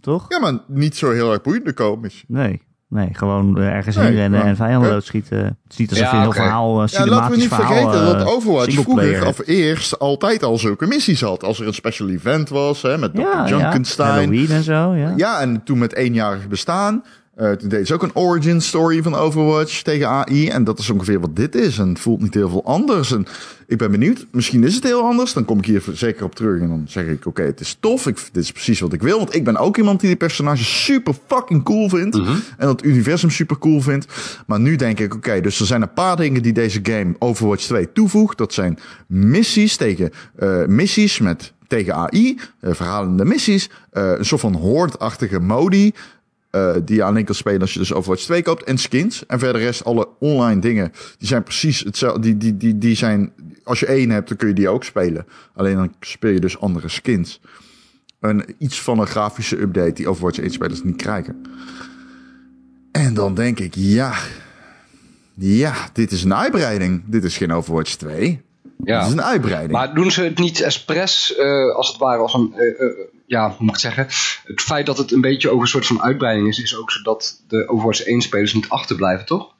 Toch? ja, maar niet zo heel erg boeiend, de. Nee. Nee, gewoon eh, ergens Nee, heen rennen ja. en vijanden Ja. doodschieten. Het is niet alsof Ja, je een heel verhaal, een Ja, laten we niet verhaal... vergeten eh, dat Overwatch singleplayer. vroeger of eerst altijd al zulke missies had. Als er een special event was, hè, met Dr. Junkenstein. Halloween en zo, ja. Ja, en toen met eenjarig bestaan. Eh toen deed ze ook een origin story van Overwatch tegen AI. En dat is ongeveer wat dit is. En het voelt niet heel veel anders. En ik ben benieuwd. Misschien is het heel anders. Dan kom ik hier zeker op terug. En dan zeg ik, oké, het is tof. Ik, dit is precies wat ik wil. Want ik ben ook iemand die die personages super fucking cool vindt. En dat universum super cool vindt. Maar nu denk ik, oké, dus er zijn een paar dingen die deze game Overwatch 2 toevoegt. Dat zijn missies tegen eh, missies met tegen AI, eh, verhalende missies, eh, een soort van horde-achtige modi. Eh, die je alleen kan spelen als je dus Overwatch 2 koopt. En skins. En verder rest alle online dingen. Die zijn precies hetzelfde. Die, die, die, die zijn, als je één hebt, dan kun je die ook spelen. Alleen dan speel je dus andere skins. Een, iets van een grafische update die Overwatch 1 spelers niet krijgen. En dan denk ik, ja. Ja, dit is een uitbreiding. Dit is geen Overwatch 2. Ja. Dit is een uitbreiding. Maar doen ze het niet expres, eh, als het ware, als een, eh, ja, hoe moet ik zeggen? Het feit dat het een beetje ook een soort van uitbreiding is, is ook zodat de Overwatch 1 spelers niet achterblijven, toch?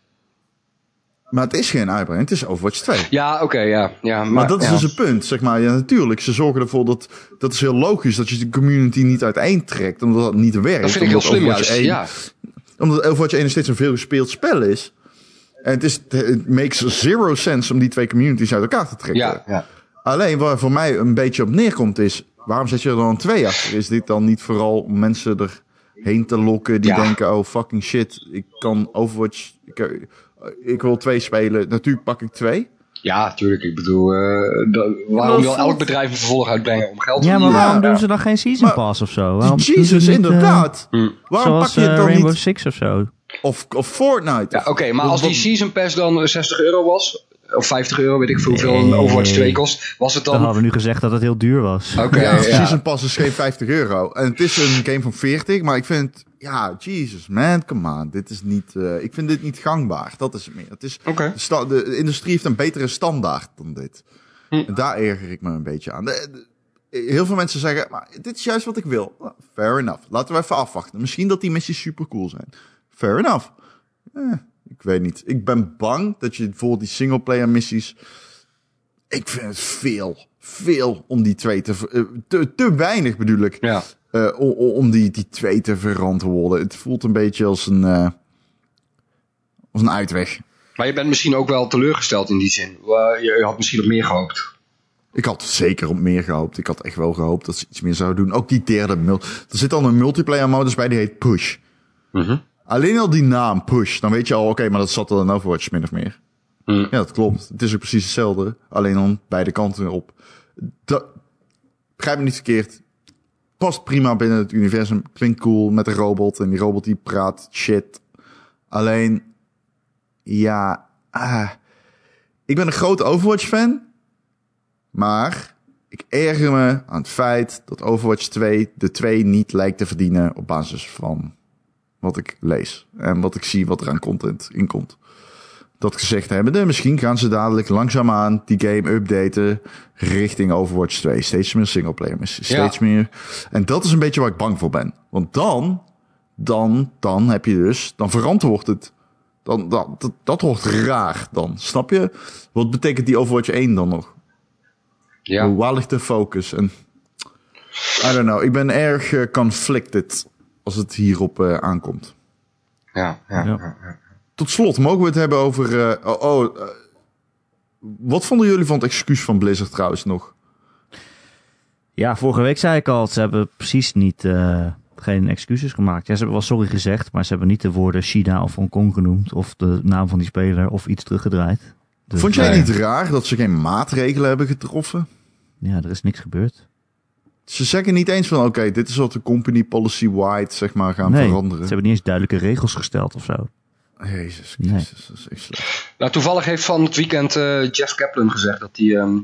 Maar het is geen uitbreiding, het is Overwatch 2. Ja, oké, ja. ja maar, Maar dat is ja. dus het punt, zeg maar. Ja, natuurlijk, ze zorgen ervoor dat... Dat is heel logisch, dat je de community niet uiteentrekt. Omdat dat niet werkt. Dat vind ik heel slim Overwatch juist, 1 ja. Omdat Overwatch 1 nog steeds een veel gespeeld spel is. En het, is, het makes zero sense om die twee communities uit elkaar te trekken. Ja, ja. Alleen waar voor mij een beetje op neerkomt is... Waarom zet je er dan 2 achter? Is dit dan niet vooral om mensen erheen te lokken die Ja. denken... Oh, fucking shit, ik kan Overwatch... Ik, eh, ik wil twee spelen, natuurlijk pak ik twee. Ja, tuurlijk. Ik bedoel, eh, waarom wil elk bedrijf een vervolg uitbrengen om geld te Ja, maar verdienen? waarom Ja. doen ze dan geen Season Maar- Pass of zo? Waarom Jesus, niet, eh, inderdaad. Waarom zoals pak je het dan Rainbow niet? Six of zo. Of, of Fortnite. Ja, oké, maar als die Season Pass dan eh, 60 euro was, of 50 euro, weet ik veel hoeveel een Nee. Overwatch 2 kost, was het Dan dan... hadden we nu gezegd dat het heel duur was. Oké, Ja, ja. Season Pass is geen 50 euro. En het is een game van 40, maar ik vind... Ja, Jesus, man, come on. Dit is niet... eh, ik vind dit niet gangbaar. Dat is het meer. Het is, Oké. de, sta- de industrie heeft een betere standaard dan dit. Hm. En daar erger ik me een beetje aan. De- de- heel veel mensen zeggen, maar dit is juist wat ik wil. Nou, fair enough. Laten we even afwachten. Misschien dat die missies super cool zijn. Fair enough. Eh, ik weet niet. Ik ben bang dat je bijvoorbeeld die singleplayer missies... Ik vind het veel, veel om die twee te... eh, te, te weinig bedoel ik. Ja. eh, o- o- om die, die twee te verantwoorden. Het voelt een beetje als een... eh, als een uitweg. Maar je bent misschien ook wel teleurgesteld in die zin. Je had misschien op meer gehoopt. Ik had zeker op meer gehoopt. Ik had echt wel gehoopt dat ze iets meer zouden doen. Ook die derde. Er zit al een multiplayer modus bij die heet Push. Mhm. Alleen al die naam Push. Dan weet je al, oké, maar dat zat er in Overwatch min of meer. Mhm. Ja, dat klopt. Het is ook precies hetzelfde. Alleen dan beide kanten op. Dat, begrijp me niet verkeerd. Past prima binnen het universum. Klinkt cool met een robot. En die robot die praat shit. Alleen, ja, ah, ik ben een grote Overwatch fan. Maar ik erger me aan het feit dat Overwatch 2 de 2 niet lijkt te verdienen op basis van wat ik lees. En wat ik zie wat er aan content in komt. Dat gezegd hebbende, misschien gaan ze dadelijk langzaamaan die game updaten richting Overwatch 2. Steeds meer singleplayer Ja. steeds meer. En dat is een beetje waar ik bang voor ben. Want dan, dan, dan heb je dus, dan verantwoordt het. Dan, dan, dat, dat wordt raar dan, snap je? Wat betekent die Overwatch 1 dan nog? Ja. Waar ligt de focus? En, I don't know, ik ben erg eh, conflicted als het hierop eh, aankomt. Ja, ja, Ja. ja. ja. Tot slot, mogen we het hebben over... eh, oh, oh, eh, wat vonden jullie van het excuus van Blizzard trouwens nog? Ja, vorige week zei ik al, ze hebben precies niet, eh, geen excuses gemaakt. Ja, ze hebben wel sorry gezegd, maar ze hebben niet de woorden China of Hongkong genoemd. Of de naam van die speler of iets teruggedraaid. Dus, Vond jij niet raar dat ze geen maatregelen hebben getroffen? Ja, er is niks gebeurd. Ze zeggen niet eens van, oké, dit is wat de company policy-wide, zeg maar, gaan nee, veranderen. ze hebben niet eens duidelijke regels gesteld of zo. Jezus Nee. Christus, dat is echt slecht. Nou, toevallig heeft van het weekend eh, Jeff Kaplan gezegd dat hij... ehm,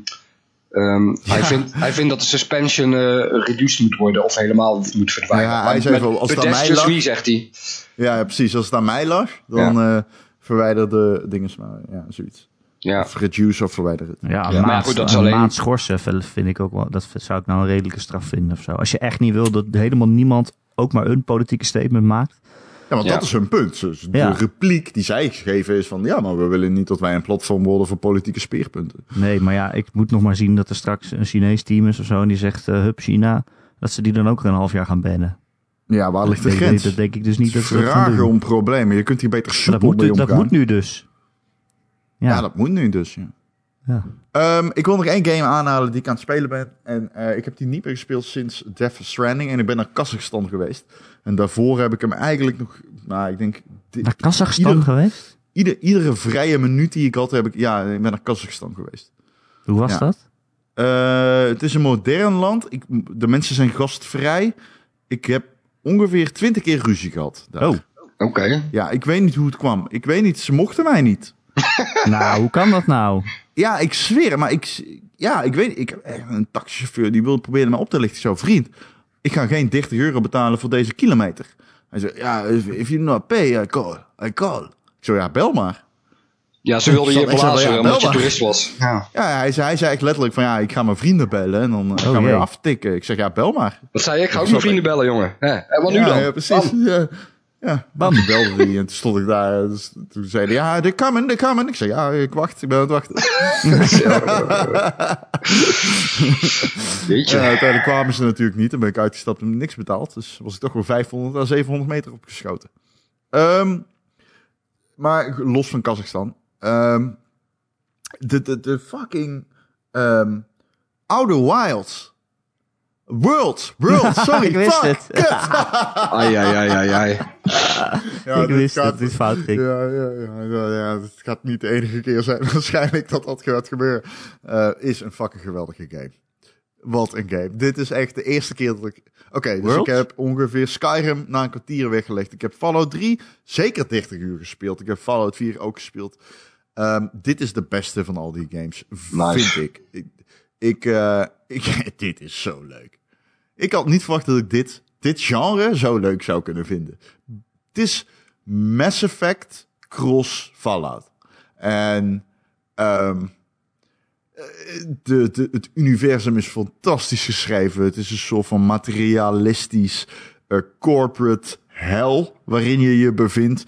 ehm, hij, vindt, hij vindt dat de suspension eh reduced moet worden of helemaal moet verdwijnen. Ja, hij Maar zei van, als het aan mij lag- me, zegt hij. Ja, ja, precies. Als het aan mij lag, dan eh verwijder de dingen maar. Ja, zoiets. Ja. Of reduce of verwijder het. Ja, maar goed, dat is een alleen- maand schorsen vind ik ook wel, dat zou ik nou een redelijke straf vinden of zo. Als je echt niet wil dat helemaal niemand ook maar een politieke statement maakt, Ja, want Ja. dat is hun punt. Dus de Ja. repliek die zij geven is van... ja, maar we willen niet dat wij een platform worden voor politieke speerpunten. Nee, maar ja, ik moet nog maar zien dat er straks een Chinees team is of zo. En die zegt, eh hup China. Dat ze die dan ook een half jaar gaan bannen. Ja, waar ligt de grens? dat denk ik dus niet dat ze dat Vragen om problemen. Je kunt hier beter soepel dat, moet, mee dat moet nu dus. Ja, Ja, dat moet nu dus, ja. ja. Ehm, ik wil nog één game aanhalen die ik aan het spelen ben. En eh, ik heb die niet meer gespeeld sinds Death Stranding. En ik ben naar Kazachstan geweest. En daarvoor heb ik hem eigenlijk nog... Nou, ik denk... naar Kazachstan Ieder- geweest? ieder, iedere vrije minuut die ik had, heb ik... Ja, ik ben naar Kazachstan geweest. Hoe was Ja. dat? Eh, het is een modern land. Ik, de mensen zijn gastvrij. Ik heb ongeveer twintig keer ruzie gehad. daar. Oh. Oké. Ja, ik weet niet hoe het kwam. Ik weet niet, ze mochten mij niet. Nou, hoe kan dat nou? Ja, ik zweer, maar ik, ja, ik weet, ik heb echt een taxichauffeur die wil proberen me op te lichten. Zo, vriend, ik ga geen 30 euro betalen voor deze kilometer. Hij zei, ja, if, if you not pay, I call, I call. Ik zo, ja, bel maar. Ja, ze wilden je blazen ja, omdat je toerist was. Ja. Ja, hij zei, hij zei echt letterlijk van, ja, ik ga mijn vrienden bellen en dan eh, gaan we aftikken. Ik zeg, ja, bel maar. Wat zei je? Ik ga ook mijn vrienden bellen, jongen. Hè? En wat nu ja, dan? Ja, precies. Ja. Ja, Bam. Toen belde hij en toen stond ik daar. Dus toen zei hij, ja, de coming, de coming. Ik zei, ja, ik wacht, ik ben aan het wachten. Weet je. Uiteindelijk kwamen ze natuurlijk niet. Dan ben ik uitgestapt en niks betaald. Dus was ik toch weer 500 à 700 meter opgeschoten. Ehm, maar los van Kazachstan. Ehm, de, de, de fucking ehm Outer Wilds. World, World, sorry, ik wist fuck, het. kut. Ai, ai, ai, ai, ai. Ja, ik wist gaat- dat dit fout ging. Ja, ja, ja, ja, ja, het gaat niet de enige keer zijn waarschijnlijk dat dat gaat gebeuren. Eh, is een fucking geweldige game. Wat een game. Dit is echt de eerste keer dat ik... Oké, dus World? ik heb ongeveer Skyrim na een kwartier weggelegd. Ik heb Fallout 3 zeker 30 uur gespeeld. Ik heb Fallout 4 ook gespeeld. Ehm, dit is de beste van al die games, Nice. vind ik. Ik, ik, eh, ik dit is zo leuk. Ik had niet verwacht dat ik dit, dit genre zo leuk zou kunnen vinden. Het is Mass Effect cross Fallout. En ehm, eh, de, het universum is fantastisch geschreven. Het is een soort van materialistisch eh, corporate hell waarin je je bevindt.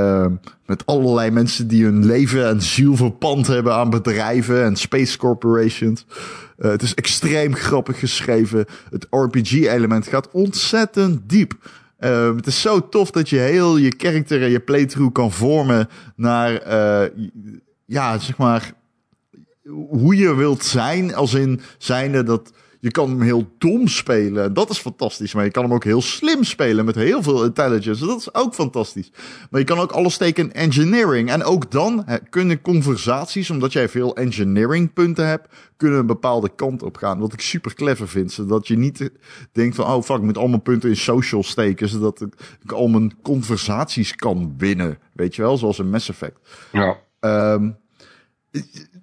Ehm, met allerlei mensen die hun leven en ziel verpand hebben aan bedrijven en space corporations. Eh, het is extreem grappig geschreven. Het RPG-element gaat ontzettend diep. Ehm, het is zo tof dat je heel je character en je playthrough kan vormen naar, eh, ja, zeg maar, hoe je wilt zijn. Als in zijnde dat je kan hem heel dom spelen. Dat is fantastisch. Maar je kan hem ook heel slim spelen met heel veel intelligence. Dat is ook fantastisch. Maar je kan ook alles steken in engineering. En ook dan kunnen conversaties, omdat jij veel engineering punten hebt, kunnen een bepaalde kant op gaan. Wat ik super clever vind. Zodat je niet denkt van, oh fuck, ik moet al mijn punten in social steken. Zodat ik, ik al mijn conversaties kan winnen. Weet je wel, zoals een Mass Effect. Ja. Ehm,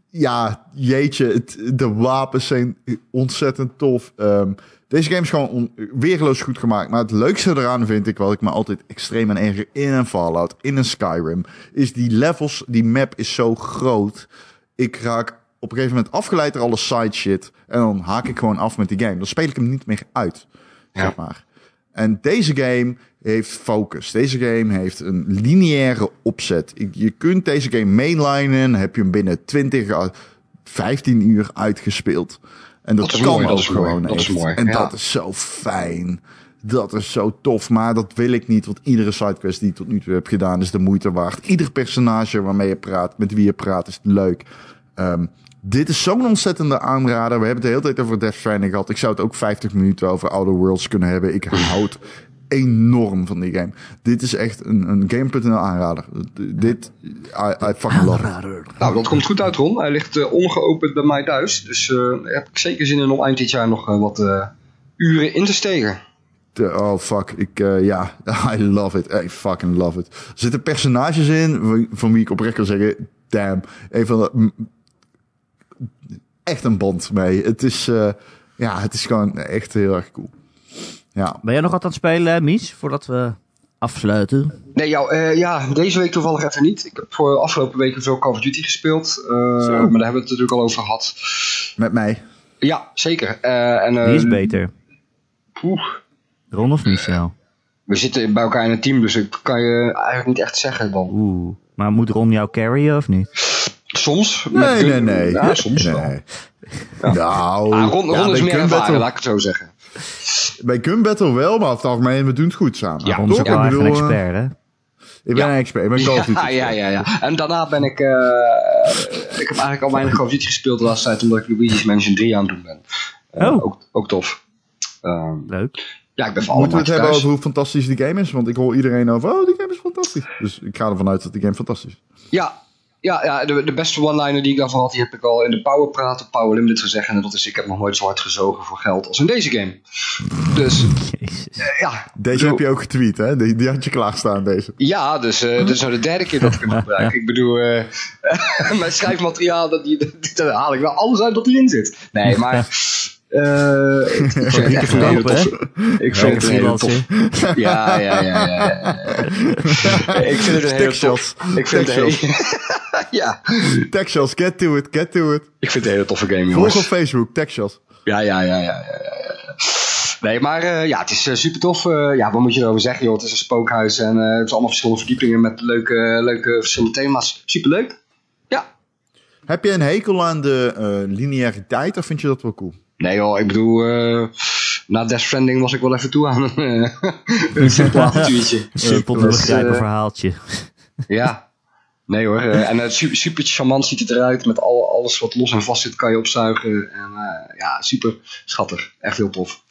ja, jeetje, het, de wapens zijn ontzettend tof. Ehm, deze game is gewoon on- weerloos goed gemaakt. Maar het leukste eraan vind ik, wat ik me altijd extreem aan erger in een Fallout, in een Skyrim, is die levels, die map is zo groot. Ik raak op een gegeven moment afgeleid door alle side shit. En dan haak ik gewoon af met die game. Dan speel ik hem niet meer uit, Ja. zeg maar. En deze game heeft focus. Deze game heeft een lineaire opzet. Je kunt deze game mainlinen. Heb je hem binnen 20 à 15 uur uitgespeeld. En dat, kan mooi, dat ook mooi, gewoon dat is echt. mooi, En ja. dat is zo fijn. Dat is zo tof. Maar dat wil ik niet. Want iedere sidequest die ik tot nu toe heb gedaan is de moeite waard. Ieder personage waarmee je praat, met wie je praat, is leuk. Ehm, dit is zo'n ontzettende aanrader. We hebben het de hele tijd over Death Stranding gehad. Ik zou het ook 50 minuten over Outer Worlds kunnen hebben. Ik houd enorm van die game. Dit is echt een, een Game.nl aanrader. Dit, I, I fucking love it. Nou, dat komt goed uit, Ron. Hij ligt eh, ongeopend bij mij thuis. Dus eh, daar heb ik zeker zin in om eind dit jaar nog eh, wat eh, uren in te steken. De- oh fuck, ik, eh, ja, I love it. I fucking love it. Er zitten personages in van- wie ik oprecht kan zeggen, damn, een van de, echt een band mee. Het is, eh, ja, het is gewoon echt heel erg cool. Ja, Ben jij nog wat aan het spelen, Mies, voordat we afsluiten? Nee, jou, eh, ja, deze week toevallig even niet. Ik heb voor afgelopen weken veel Call of Duty gespeeld. eh, maar daar hebben we het natuurlijk al over gehad. met mij. Ja, zeker. Eh, en, Wie is beter? Oeh, Ron of Michel? We zitten bij elkaar in een team, dus ik kan je eigenlijk niet echt zeggen dan. Oeh. Maar moet Ron jou carryen of niet? Soms. Nee, nee, nee. Ja, soms wel. nee. Nou, Ah, Ron, ja, Ron is meer ervaren, laat ik het zo zeggen. Bij Gun Battle wel, maar over het algemeen, we doen het goed samen. Ja, Toch? ook Ik een eh, expert, hè? Ik ben Ja. een expert, ik ben Call of Duty Ja, ja, ja, ja. En daarna ben ik... eh, ik heb eigenlijk al weinig Call of Duty gespeeld de laatste tijd, omdat ik Luigi's Mansion 3 aan het doen ben. Eh, Oh. ook, ook tof. Ehm, Leuk. ja, ik ben alle Moeten we het hebben thuis. over hoe fantastisch die game is? Want ik hoor iedereen over, oh, die game is fantastisch. Dus ik ga ervan uit dat die game fantastisch is. Ja, ja, ja de, de beste one-liner die ik daarvoor had, die heb ik al in de Power Praat op Power Limited gezegd. En dat is, ik heb nog nooit zo hard gezogen voor geld als in deze game. Dus, Jezus. eh, ja. Deze Zo- heb je ook getweet, hè? Die, die had je klaarstaan, deze. Ja, dus eh dit is nou de derde keer dat ik hem gebruik. Ik bedoel, eh, mijn schrijfmateriaal, dat, die, dat, daar haal ik wel alles uit wat erin zit. Nee, maar... eh, ik vind het. Ik vind het een hele. Ja, ja, ja, ja. Ik vind het een hele tof... Ik vind het ja, Techshots, get to it, get to it. ik vind het een hele toffe game, Volg jongens. op Facebook, Techshots. Ja, ja, ja, ja, ja. Nee, maar eh, ja, het is super tof. ja, wat moet je erover zeggen, joh? Het is een spookhuis en eh, het is allemaal verschillende verdiepingen met leuke, leuke verschillende thema's. Superleuk. Ja. Heb je een hekel aan de eh, lineariteit of vind je dat wel cool? Nee joh, ik bedoel, eh, na Death Stranding was ik wel even toe aan een, eh, een simpel avontuurtje. Simpel te begrijpen eh, verhaaltje. Ja. Nee hoor, en het super, super charmant ziet het eruit. Met al, alles wat los en vast zit kan je opzuigen. En eh, ja, super schattig. Echt heel tof.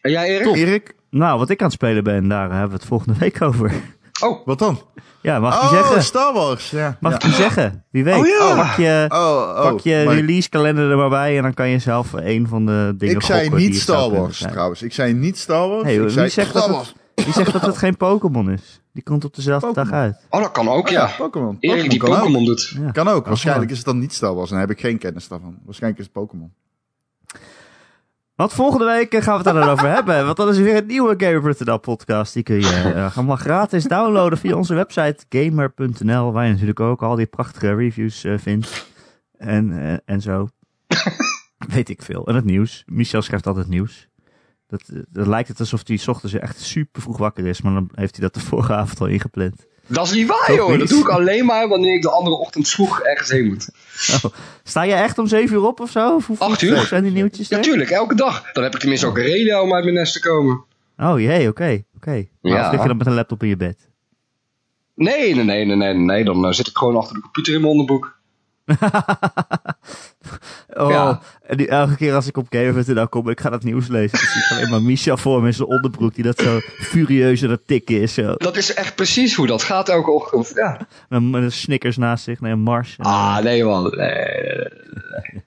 En jij Erik? Erik, Nou, wat ik aan het spelen ben, daar hebben we het volgende week over. Oh, wat dan? Ja, mag ik oh, zeggen? Star Wars. Ja. Mag ja. ik niet zeggen? Wie weet. Oh, ja. Pak je, Oh, oh, pak je maar release kalender er maar bij en dan kan je zelf een van de dingen Ik zei niet het Star Wars trouwens. Ik zei niet Star Wars. Hey, ik wie zei zegt Star dat Wars. Wie zegt dat het geen Pokémon is? Die komt op dezelfde dag uit. oh, dat kan ook, Oh, ja, ja. Pokémon. Erik die kan ook. Pokémon doet. Ja. Kan ook. Waarschijnlijk Oh. is het dan niet Star Wars en dan heb ik geen kennis daarvan. Waarschijnlijk is het Pokémon. Want volgende week eh, gaan we het daar dan over hebben. Want dan is er weer een nieuwe Gamer.nl podcast. Die kun je uh, gratis downloaden via onze website gamer.nl. Waar je natuurlijk ook al die prachtige reviews uh, vindt. En, uh, en zo. Weet ik veel. En het nieuws. Michel schrijft altijd nieuws. Dat, dat lijkt het alsof hij 's ochtends echt super vroeg wakker is. Maar dan heeft hij dat de vorige avond al ingepland. Dat is niet waar, Toch joh. niet? Dat doe ik alleen maar wanneer ik de andere ochtend vroeg ergens heen moet. Oh. Sta je echt om 7 uur op of zo? Of Acht uur. zijn die nieuwtjes? Natuurlijk, elke dag. Dan heb ik tenminste ook een reden om uit mijn nest te komen. Oh jee, oké. oké. Maar Ja. Of lig je dan met een laptop in je bed? Nee, nee, nee, nee, nee. nee. Dan eh, zit ik gewoon achter de computer in mijn onderboek. Oh, Ja. en die, elke keer als ik op Gamer.nl kom, ik ga dat nieuws lezen. Dan zie ik alleen maar Micha voor me in zijn onderbroek, die dat zo furieus aan het tikken is. Zo. Dat is echt precies hoe dat gaat elke ochtend. Ja. En met een Snickers naast zich, nee, een Mars. En, Ah, nee man. Nee, nee,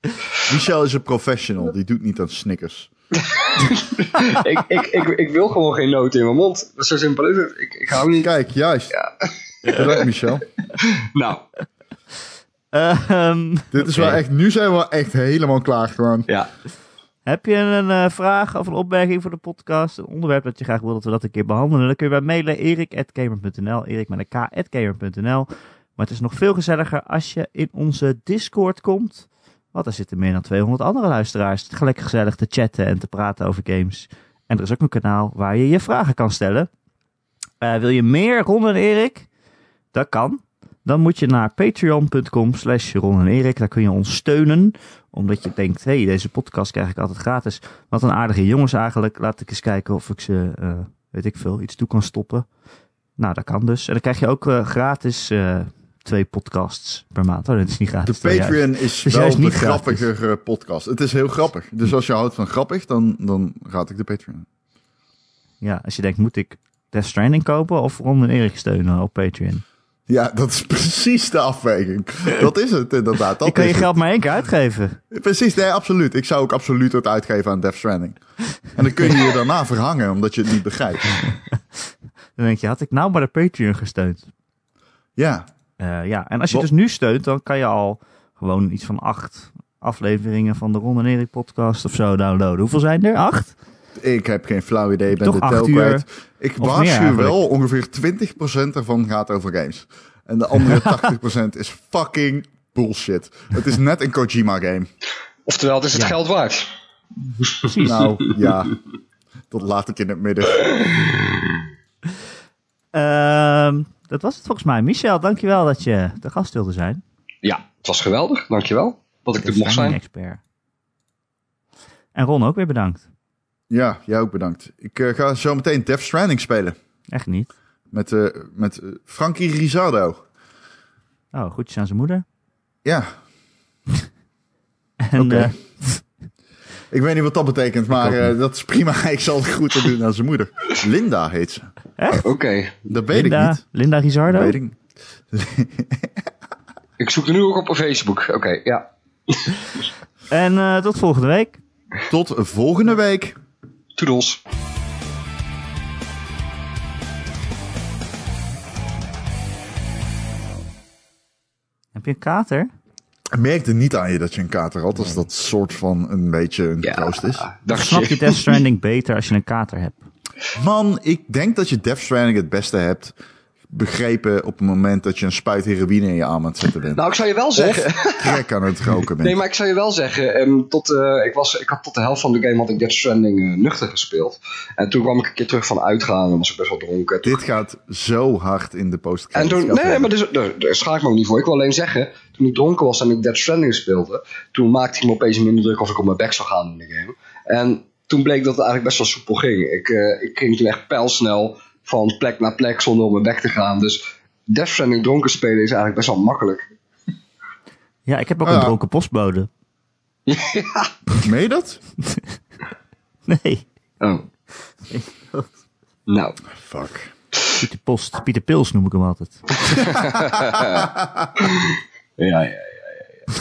nee. Michel is een professional. Die doet niet aan Snickers. ik, ik, ik, ik wil gewoon geen noten in mijn mond. Zo simpel is het. Ik, ik hou niet. Kijk, juist. Ja. Bedankt, Michel. Nou, ehm, Dit is wel echt, nu zijn we wel echt helemaal klaar gewoon. ja. Heb je een eh, vraag of een opmerking voor de podcast? Een onderwerp dat je graag wil dat we dat een keer behandelen? Dan kun je bij mailen erik.gamer.nl, erik met een k.gamer.nl. Maar het is nog veel gezelliger als je in onze Discord komt. Want er zitten meer dan 200 andere luisteraars. Gelijk gezellig te chatten en te praten over games. En er is ook een kanaal waar je je vragen kan stellen. Eh, wil je meer Ron en Erik? Dat kan. Dan moet je naar patreon.com slash Ron en Erik. Daar kun je ons steunen. Omdat je denkt, hé, hey, deze podcast krijg ik altijd gratis. Wat een aardige jongens eigenlijk. Laat ik eens kijken of ik ze, eh, weet ik veel, iets toe kan stoppen. Nou, dat kan dus. En dan krijg je ook eh, gratis eh, twee podcasts per maand. Oh, dat is niet De gratis. Ja. Patreon is is wel de niet gratis. grappigere podcast. Het is heel grappig. Dus als je houdt van grappig, dan, dan raad ik de Patreon. Ja, als je denkt, moet ik Death Stranding kopen of Ron en Erik steunen op Patreon? Ja, dat is precies de afweging. Dat is het inderdaad. Dat ik kan je geld maar één keer uitgeven. Precies, nee, absoluut. Ik zou ook absoluut het uitgeven aan Death Stranding. En dan kun je je daarna verhangen, omdat je het niet begrijpt. Dan denk je, had ik nou maar de Patreon gesteund? Ja, Eh, ja, en als je Wat- dus nu steunt, dan kan je al gewoon iets van acht afleveringen van de Ron en Erik podcast of zo downloaden. Hoeveel zijn er? Acht? Ik heb geen flauw idee. Ik ben de tel kwijt. Ik waarschuw wel, ongeveer 20% ervan gaat over games. En de andere 80% is fucking bullshit. Het is net een Kojima game. Oftewel, het is het Ja. geld waard. Precies. Nou, ja. Tot later in het midden. Ehm, dat was het volgens mij. Michel, dankjewel dat je de gast wilde zijn. Ja, het was geweldig. Dankjewel dat ik er mocht zijn. expert. En Ron ook weer bedankt. Ja, jij ook bedankt. Ik eh, ga zo meteen Death Stranding spelen. Echt niet. Met, eh met eh, Frankie Rizardo. Oh, goedjes aan zijn moeder. Ja, En Oké. eh, ik weet niet wat dat betekent, maar eh, dat is prima. Ik zal het goed doen aan zijn moeder. Linda heet ze. Oké. Dat weet Linda, ik niet. Linda Rizardo. Dat weet ik. Ik zoek er nu ook op Facebook. Oké, ja. En eh, tot volgende week. Tot volgende week. Toedels. Heb je een kater? Ik merkte niet aan je dat je een kater had, als dat soort van een beetje een Ja, troost is. dacht Snap je je. Death Stranding beter als je een kater hebt? Man, ik denk dat je Death Stranding het beste hebt begrepen op het moment dat je een spuit heroïne in je arm aan het zetten bent. Nou, ik zou je wel of zeggen. crack aan het roken bent. Nee, maar ik zou je wel zeggen, ehm, tot, eh, ik, was, ik had tot de helft van de game had ik Death Stranding eh, nuchter gespeeld. En toen kwam ik een keer terug van uitgaan en was ik best wel dronken. Toen- Dit gaat zo hard in de post en toen, nee, maar dus, daar, daar schaak ik me ook niet voor. Ik wil alleen zeggen, toen ik dronken was en ik Death Stranding speelde, toen maakte ik me opeens minder druk of ik op mijn bek zou gaan in de game. En toen bleek dat het eigenlijk best wel soepel ging. Ik, eh, ik ging toen echt pijlsnel van plek naar plek zonder op mijn bek te gaan. Dus Death Stranding dronken spelen is eigenlijk best wel makkelijk. Ja, ik heb ook Ah, een ja. dronken postbode. Meen je dat? Nee, Oh. Nou, Fuck. Pieter Post. Pieter Pils noem ik hem altijd. ja, ja, ja, ja. ja.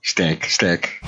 Sterk, sterk.